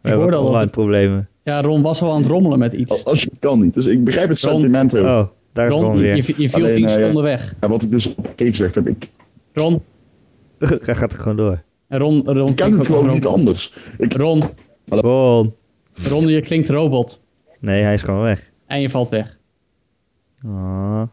We Ik hoorde al het- problemen. Ja, Ron was al aan het rommelen met iets. Als je kan niet. Dus ik begrijp het Ron- sentiment heel. Oh, daar is Ron, Ron je, weer. je, je viel Alleen, 10 eh, seconden weg. Ja, wat ik dus op een gezegd heb. Ik, Ron, Hij gaat er gewoon door. en Ron, Ron ik kan het gewoon niet anders. Ik, Ron, Ron. Ron, je klinkt robot. Nee, hij is gewoon weg. En je valt weg. Ah.